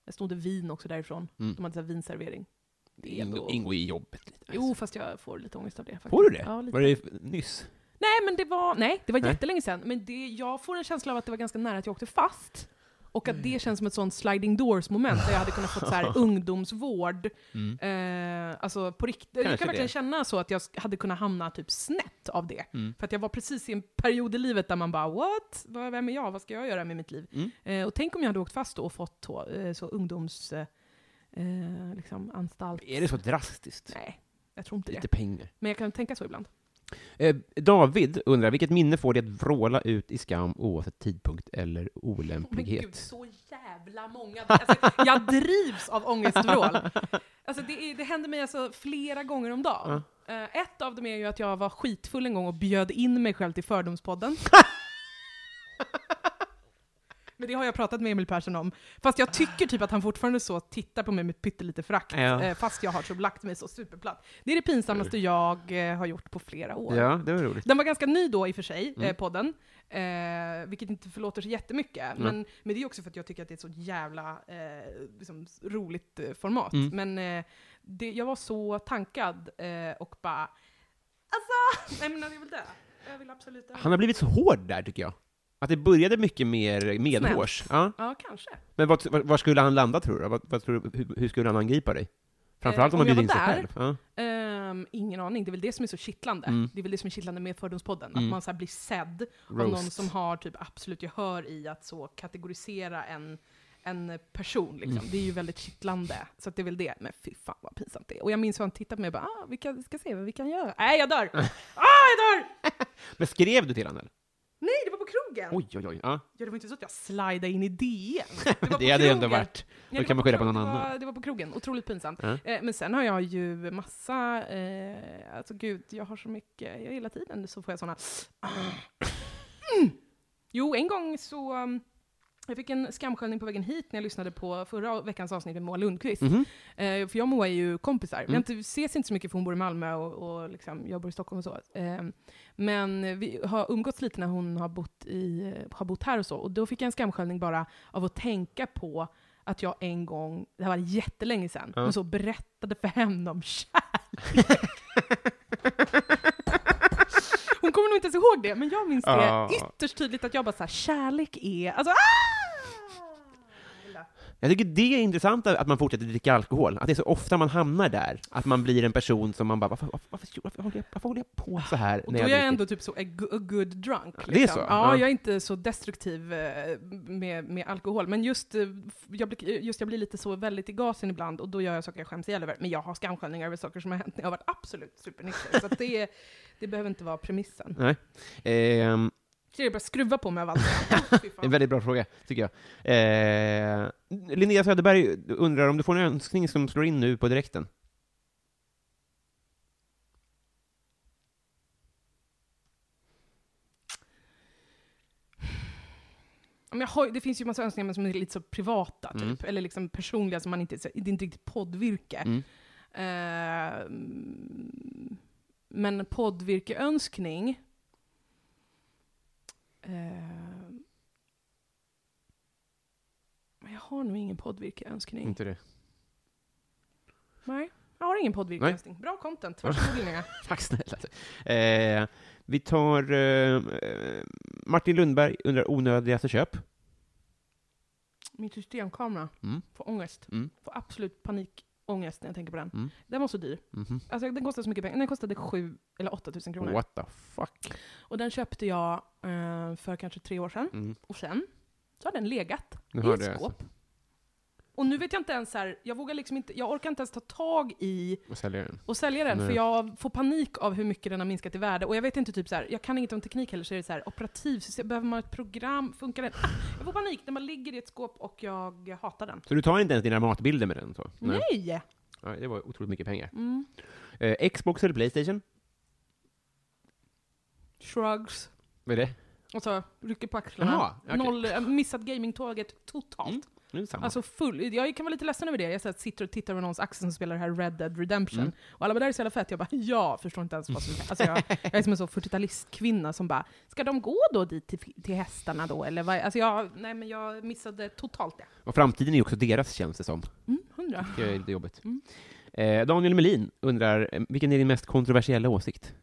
Jag snodde vin också därifrån. Mm. De hade så vinservering. Det ingår, ingår i jobbet lite. Jo, fast jag får lite ångest av det. Faktiskt. Får du det? Ja, lite. Var det nyss? Nej, men det var, nej, det var Nej. jättelänge sedan. Men det, jag får en känsla av att det var ganska nära att jag åkte fast. Och att det känns som ett sånt sliding doors-moment där jag hade kunnat få så här ungdomsvård. Mm. Eh, alltså på riktigt. Jag kan verkligen det. känna så att jag hade kunnat hamna typ snett av det. Mm. För att jag var precis i en period i livet där man bara what? Vem är jag? Vad ska jag göra med mitt liv? Mm. Eh, och tänk om jag hade åkt fast då och fått då, eh, så ungdoms... Eh, liksom anstalt. Är det så drastiskt? Nej, jag tror inte det. Lite pengar. Men jag kan tänka så ibland. Eh, David undrar, vilket minne får dig att vråla ut i skam oavsett tidpunkt eller olämplighet? gud, så jävla många. Alltså, jag drivs av ångestvrål. Alltså, det, det händer mig alltså flera gånger om dagen. Eh, ett av dem är ju att jag var skitfull en gång och bjöd in mig själv till Fördomspodden. Men det har jag pratat med Emil Persson om. Fast jag tycker typ att han fortfarande så tittar på mig med pyttelite frakt, Ja. eh, fast jag har så lagt mig så superplatt. Det är det pinsammaste jag eh, har gjort på flera år. Ja, det var roligt. Den var ganska ny då i och för sig, Mm. eh, podden. Eh, vilket inte förlåter så jättemycket. Men, men det är också för att jag tycker att det är ett så jävla eh, liksom, roligt format. Mm. Men eh, det, jag var så tankad eh, och bara Alltså, nej men jag vill dö. Jag vill absolut dö. Han har blivit så hård där, tycker jag. Att det började mycket mer medhårs. Ja. Ja, kanske. Men vad, var, var skulle han landa, tror du? Vad, vad tror du hur, hur skulle han angripa dig? Framförallt Eh, om han om jag bjöd in sig själv. Ja. Ehm, ingen aning, det är väl det som är så kittlande. Mm. Det är väl det som är kittlande med Fördomspodden, Mm. att man så blir sedd av Roast. någon som har typ absolut gehör i att så kategorisera en, en person. Liksom. Mm. Det är ju väldigt kittlande. Så det är väl det. Men fy fan vad pinsamt det är. Och jag minns hur han tittade på mig och bara ah, vi, kan, ska se vad vi kan göra. Nej, jag dör! ah, jag dör! Men skrev du till honom? eller? Nej, på krogen! Oj, oj, oj. Ja. Ja, det var inte så att jag slidade in i DN. Det, var på Det hade ju ändå varit... Då kan man skylla på någon det annan. Var, det var på krogen, otroligt pinsamt. Ja. Eh, men sen har jag ju massa, eh, alltså gud, jag har så mycket, jag hela tiden så får jag såna mm. Jo, en gång så, um, jag fick en skamsköljning på vägen hit när jag lyssnade på förra veckans avsnitt med Moa Lundqvist. Mhm. Eh, för jag och Moa är ju kompisar. Vi Mm. inte, ses inte så mycket för hon bor i Malmö och, och liksom, jag bor i Stockholm och så. Eh, men vi har umgåtts lite när hon har bott, i, har bott här och så. Och då fick jag en skamsköljning bara av att tänka på att jag en gång, det här var jättelänge sedan, Ja. men så berättade för henne om kärlek. Hon kommer nog inte ens ihåg det, men jag minns det ytterst tydligt att jag bara såhär, kärlek är, alltså ah! Jag tycker det är intressant att man fortsätter dricka alkohol, att det är så ofta man hamnar där, att man blir en person som man bara, varför, varför, varför, varför, håller, jag, varför håller jag på så här Och då är jag jag dricker? ändå typ så a, go- a good drunk. det är liksom. så? Ja, Ja. jag är inte så destruktiv eh, med, med alkohol. Men just, eh, jag blir, just jag blir lite så väldigt i gasen ibland och då gör jag saker jag skäms ihjäl över. Men jag har skamsköljningar över saker som har hänt när jag har varit absolut supernykter. så det, det behöver inte vara premissen. Nej. Ehm, Så jag bara skruva på mig av allt. En väldigt bra fråga, tycker jag. Eh, Linnea Söderberg undrar om du får en önskning som slår in nu på direkten? Har, det finns ju massa önskningar som är lite så privata, typ. Mm. Eller liksom personliga, som man inte, så- det är inte riktigt poddvirke. Mm. Mm, men poddvirkeönskning... Eh, men jag har nog ingen poddvirkeönskning. Inte det. Nej, jag har ingen poddvirkeönskning. Bra content, varsågod Linnea. Tack snälla. Eh, vi tar eh, eh, Martin Lundberg undrar onödigaste köp. Min systemkamera Mm. får ångest. Mm. Får absolut panikångest när jag tänker på den. Mm. Den var så dyr. Mhm. Alltså den kostade så mycket pengar. Den kostade 7 eller 8 000 kronor. What the fuck? Och den köpte jag eh, för kanske tre år sedan. Mm. Och sen så har den legat i ett skåp. alltså. Och nu vet jag inte ens här, jag vågar liksom inte, jag orkar inte ens ta tag i Och säljer den. och sälja den, Nej. för jag får panik av hur mycket den har minskat i värde. Och jag vet inte, typ så här, jag kan inget om teknik heller, så är det så här, operativsystem, behöver man ett program, funkar den? Ah, jag får panik, den bara ligger i ett skåp och jag hatar den. Så du tar inte ens dina matbilder med den? Så? Nej! Nej, det var otroligt mycket pengar. Mm. Eh, Xbox eller Playstation? Shrugs. Vad är det? Och så rycker på axlarna. Jaha, okej. Noll, har missat gamingtåget totalt. Mm. Nu samma. Alltså full, jag kan vara lite ledsen över det. Jag så här, sitter och tittar över någons axel som spelar det här Red Dead Redemption. Mm. Och alla bara, det här är så jävla fett. Jag bara, ja, förstår inte ens vad som alltså jag, jag är som en så 40-talistkvinna som bara, ska de gå då dit till, till hästarna då? Eller vad? Alltså jag, nej men jag missade totalt det. Och framtiden är ju också deras, känns det som. Mm, hundra. Det är lite jobbigt. Mm. Eh, Daniel Melin undrar, eh, vilken är din mest kontroversiella åsikt?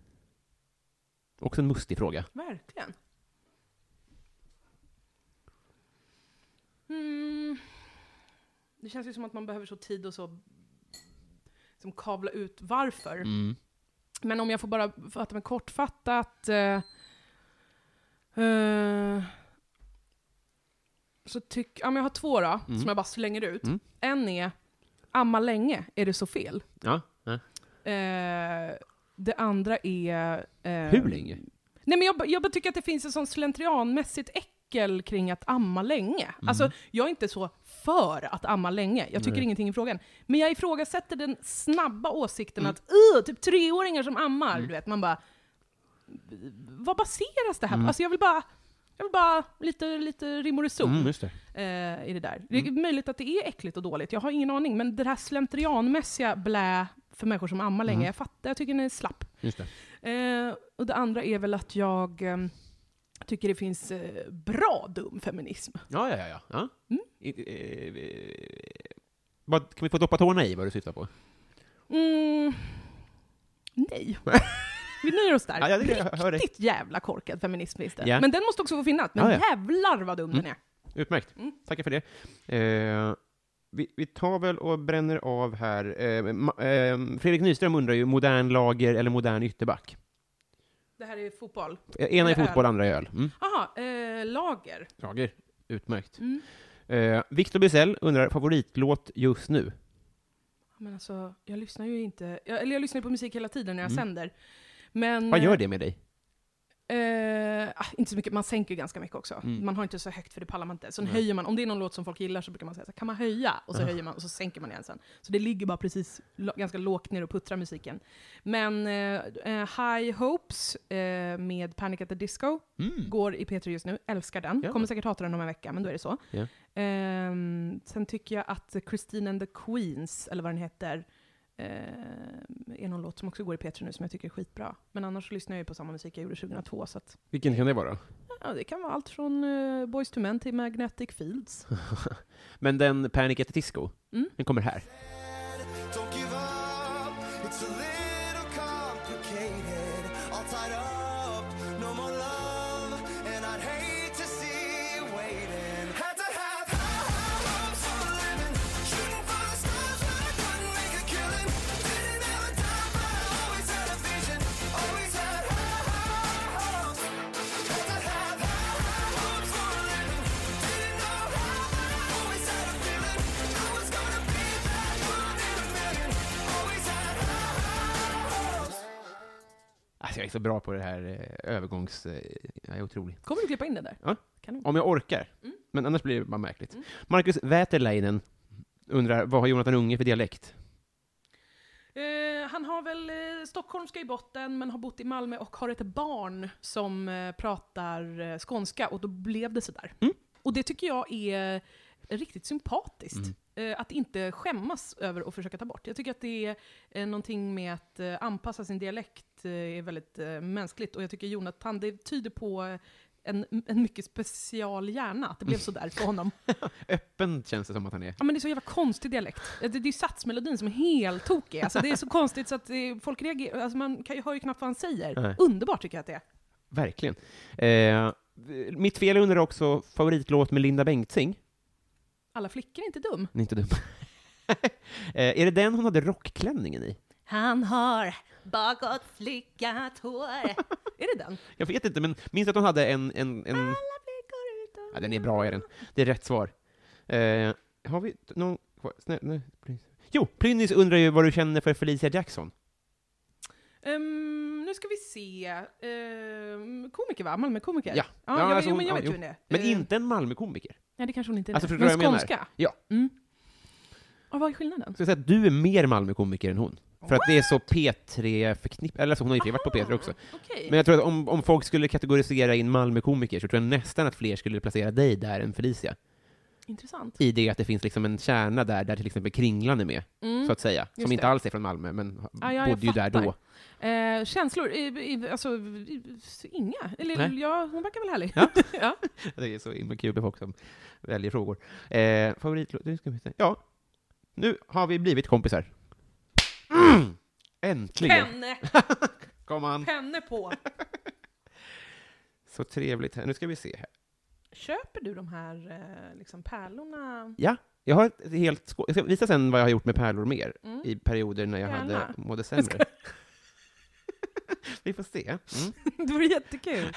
Också en mustig fråga. Verkligen. Mm. Det känns ju som att man behöver så tid och så som kavla ut varför. Mm. Men om jag får bara fatta mig kortfattat. Eh, eh, så tyck, ja, men jag har två då, Mm. som jag bara slänger ut. Mm. En är, amma länge, är det så fel? Ja. ja. Eh, det andra är... Eh, Hur länge? Nej men jag, jag bara tycker att det finns ett sånt slentrianmässigt äckel kring att amma länge. Alltså, jag är inte så för att amma länge, jag tycker Nej. ingenting i frågan. Men jag ifrågasätter den snabba åsikten Mm. att typ treåringar som ammar, du vet, man bara... Vad baseras det här på? Mm. Alltså jag vill bara... Jag vill bara lite, lite rim och reson Mm, det. eh, i det där. Det är möjligt att det är äckligt och dåligt, jag har ingen aning. Men det här slentrianmässiga blä för människor som ammar länge, Mm. jag fattar, jag tycker den är slapp. Det. Eh, och det andra är väl att jag eh, tycker det finns eh, bra dum feminism. Ja, ja, ja. ja. Mm. I- eh, eh, vad, kan vi få doppa tårna i vad du syftar på? Mm, nej. Vi nöjer oss där. Ja, jag hör dig. Riktigt jävla korkad feminism finns det. Ja. Men den måste också få finnas. Men Ja, ja. jävlar vad dum den är. Utmärkt. Mm. Tackar för det. Eh, vi, vi tar väl och bränner av här. Eh, ma- eh, Fredrik Nyström undrar ju, modern lager eller modern ytterback? Det här är fotboll. Eh, Ena är Öl. fotboll, andra är öl. Mm. Aha, eh, lager. Lager. Utmärkt. Mm. Eh, Victor Bizell undrar, favoritlåt just nu? Men alltså, jag lyssnar ju inte, jag, eller jag lyssnar på musik hela tiden när jag Mm. sänder. Men... Vad gör det med dig? Ah, inte så mycket, man sänker ganska mycket också. Mm. Man har inte så högt för det pallar man inte. Sen Nej. höjer man, om det är någon låt som folk gillar så brukar man säga så här, kan man höja? Och så Aha. höjer man och så sänker man igen sen. Så det ligger bara precis ganska lågt ner och puttrar musiken. Men eh, High Hopes med Panic at the Disco Mm. går i P3 just nu, älskar den. Ja. Kommer säkert hata den om en vecka, men då är det så. Ehm, sen tycker jag att Christine and the Queens, eller vad den heter, eh, är någon låt som också går i P3 nu som jag tycker är skitbra. Men annars så lyssnar jag ju på samma musik jag gjorde 2002, så att Vilken kan det vara? Ja, det kan vara allt från uh, Boys to Men till Magnetic Fields. Men den Panic at the Disco, Mm. den kommer här. Don't give up, it's a så bra på det här eh, övergångs... Eh, jag är otrolig. Kommer du klippa in det där? Ja. Kanon. Om jag orkar. Mm. Men annars blir det bara märkligt. Marcus Wäterleinen undrar, vad har Jonathan Unge för dialekt? Eh, han har väl eh, stockholmska i botten, men har bott i Malmö och har ett barn som eh, pratar eh, skånska, och då blev det sådär. Mm. Och det tycker jag är riktigt sympatiskt. Eh, att inte skämmas över att försöka ta bort. Jag tycker att det är eh, någonting med att anpassa sin dialekt är väldigt eh, mänskligt, och jag tycker Jonathan, det tyder på eh, en, en mycket special hjärna, att det blev sådär för honom. Öppen känns det som att han är. Ja men det är så jävla konstig dialekt. Det, det är ju satsmelodin som är helt tokig. Alltså, det är så konstigt så att det, folk reagerar, alltså man kan ju, hör ju knappt vad han säger. Nej. Underbart tycker jag att det är. Verkligen. Eh, mitt fel undrar också, favoritlåt med Linda Bengtzing? Alla flickor är inte dum. Den är inte dum. eh, är det den hon hade rockklänningen i? Han har bakåt flickat hår. är det den? Jag vet inte, men minns att hon hade en... en, en... Alla flickor utom... Ja, den är bra, är den. Det är rätt svar. Eh, har vi någon... nej, Plynnis. Jo, Plynnis undrar ju vad du känner för Felicia Jackson. Ehm, nu ska vi se. Um, komiker va? Malmökomiker? Ja. ja, Ja, jag, alltså men jag ja, vet ju jo. hur hon är. Men Eh, inte en Malmökomiker. Nej, det kanske hon inte är. Alltså, men skånska? Ja. Mm. Och vad är skillnaden? Så jag säga att du är mer Malmökomiker än hon. För att det är så P3-förknippat, eller alltså hon har ju varit på P3 också. Okej. Men jag tror att om, om folk skulle kategorisera in Malmökomiker så tror jag nästan att fler skulle placera dig där än Felicia. Intressant. I det att det finns liksom en kärna där, där till exempel Kringlan är med, Mm. så att säga. Som just inte det. alls är från Malmö, men Ja, ja, bodde ju där fattar. då. Eh, känslor? I, i, alltså, i, inga. Eller ja, hon verkar väl härlig. Ja. ja. Det är så himla kul med folk som väljer frågor. Eh, favoritlåt? Ja, nu har vi blivit kompisar. Äntligen! Penne! Kom an. Penne på! Så trevligt. här. Nu ska vi se här. Köper du de här eh, liksom pärlorna? Ja, jag har ett helt skål. Jag ska visa sen vad jag har gjort med pärlor mer Mm. i perioder när jag Gärna. hade mådde sämre. vi får se. Mm. Det vore jättekul.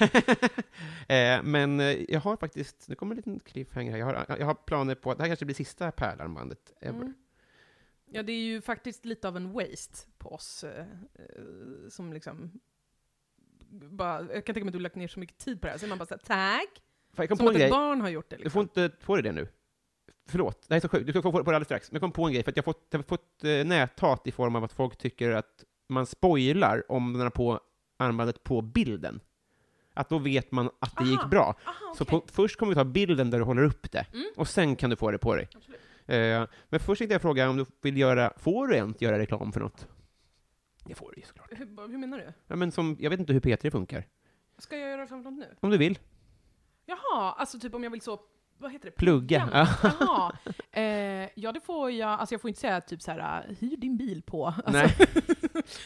eh, men eh, jag har faktiskt, nu kommer en liten cliffhanger här. Jag har, jag har planer på att det här kanske blir sista pärlarmbandet ever. Mm. Ja, det är ju faktiskt lite av en waste på oss eh, eh, som liksom bara, jag kan tänka mig att du lagt ner så mycket tid på det här, så man bara såhär, tack! Fan, jag kom Som på att en ett grej. barn har gjort det Du liksom. får inte få det nu. Förlåt, det här är så sjukt. Du ska få få det alldeles strax. Men jag kom på en grej, för att jag har fått, jag har fått eh, näthat i form av att folk tycker att man spoilar om den har på armbandet på bilden. Att då vet man att det Aha. gick bra. Aha, Så okej. på, först kommer vi ta bilden där du håller upp det, Mm. och sen kan du få det på dig. Absolut. Eh, men först tänkte jag fråga om du vill göra, får du ens göra reklam för något? Det får du ju såklart. Hur, hur menar du? Ja, men som, jag vet inte hur P3 funkar. Ska jag göra fram något nu? Om du vill. Jaha, alltså typ om jag vill så vad heter det? Plugga. Jaha. Eh, ja, det får jag. Alltså jag får inte säga typ så här, äh, hyr din bil på. Alltså, Nej.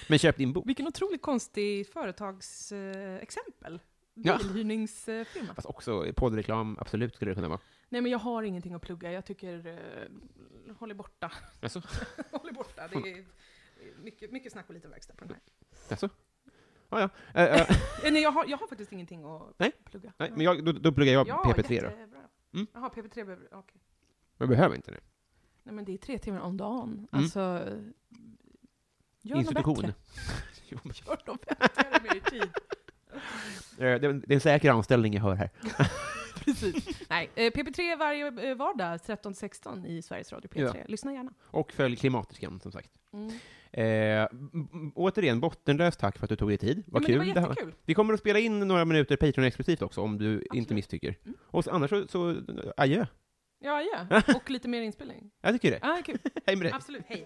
Men köp din bok. Vilken otroligt konstig företagsexempel. Eh, exempel. Ja. Bilhyrningsfirma. Fast också poddreklam, absolut skulle det kunna vara. Nej men jag har ingenting att plugga. Jag tycker, eh, håll er borta. Alltså, håll er borta. Det är mycket, mycket snack och lite verkstad på den här. alltså. Ja, ja. Eh, eh, Eh, Nej, jag har, jag har faktiskt ingenting att Nej. plugga. nej, men jag, då, då pluggar jag ja, PP3 då. jättebra. Mm. Jaha, PP3 behöver okej. Men jag behöver inte det. Nej men det är tre timmar om dagen. Mm. Alltså, gör något Institution. bättre. Jo, men, Gör något bättre med er tid. Eh, det, är, en- säker anställning jag hör här. Precis. Nej, eh, PP3 varje eh, vardag 13-16 i Sveriges Radio P3. Ja. Lyssna gärna. Och följ Klimatiskan, som sagt. Mm. Eh, återigen, bottenlöst tack för att du tog dig tid. Vad ja, kul det var jättekul. Vi kommer att spela in några minuter Patreon-exklusivt också, om du inte Absolut. misstycker. Mm. Och så, annars så, så, adjö. Ja, ja. Och lite mer inspelning. Jag tycker det. Ja, kul. Hej med dig. Absolut. Hej.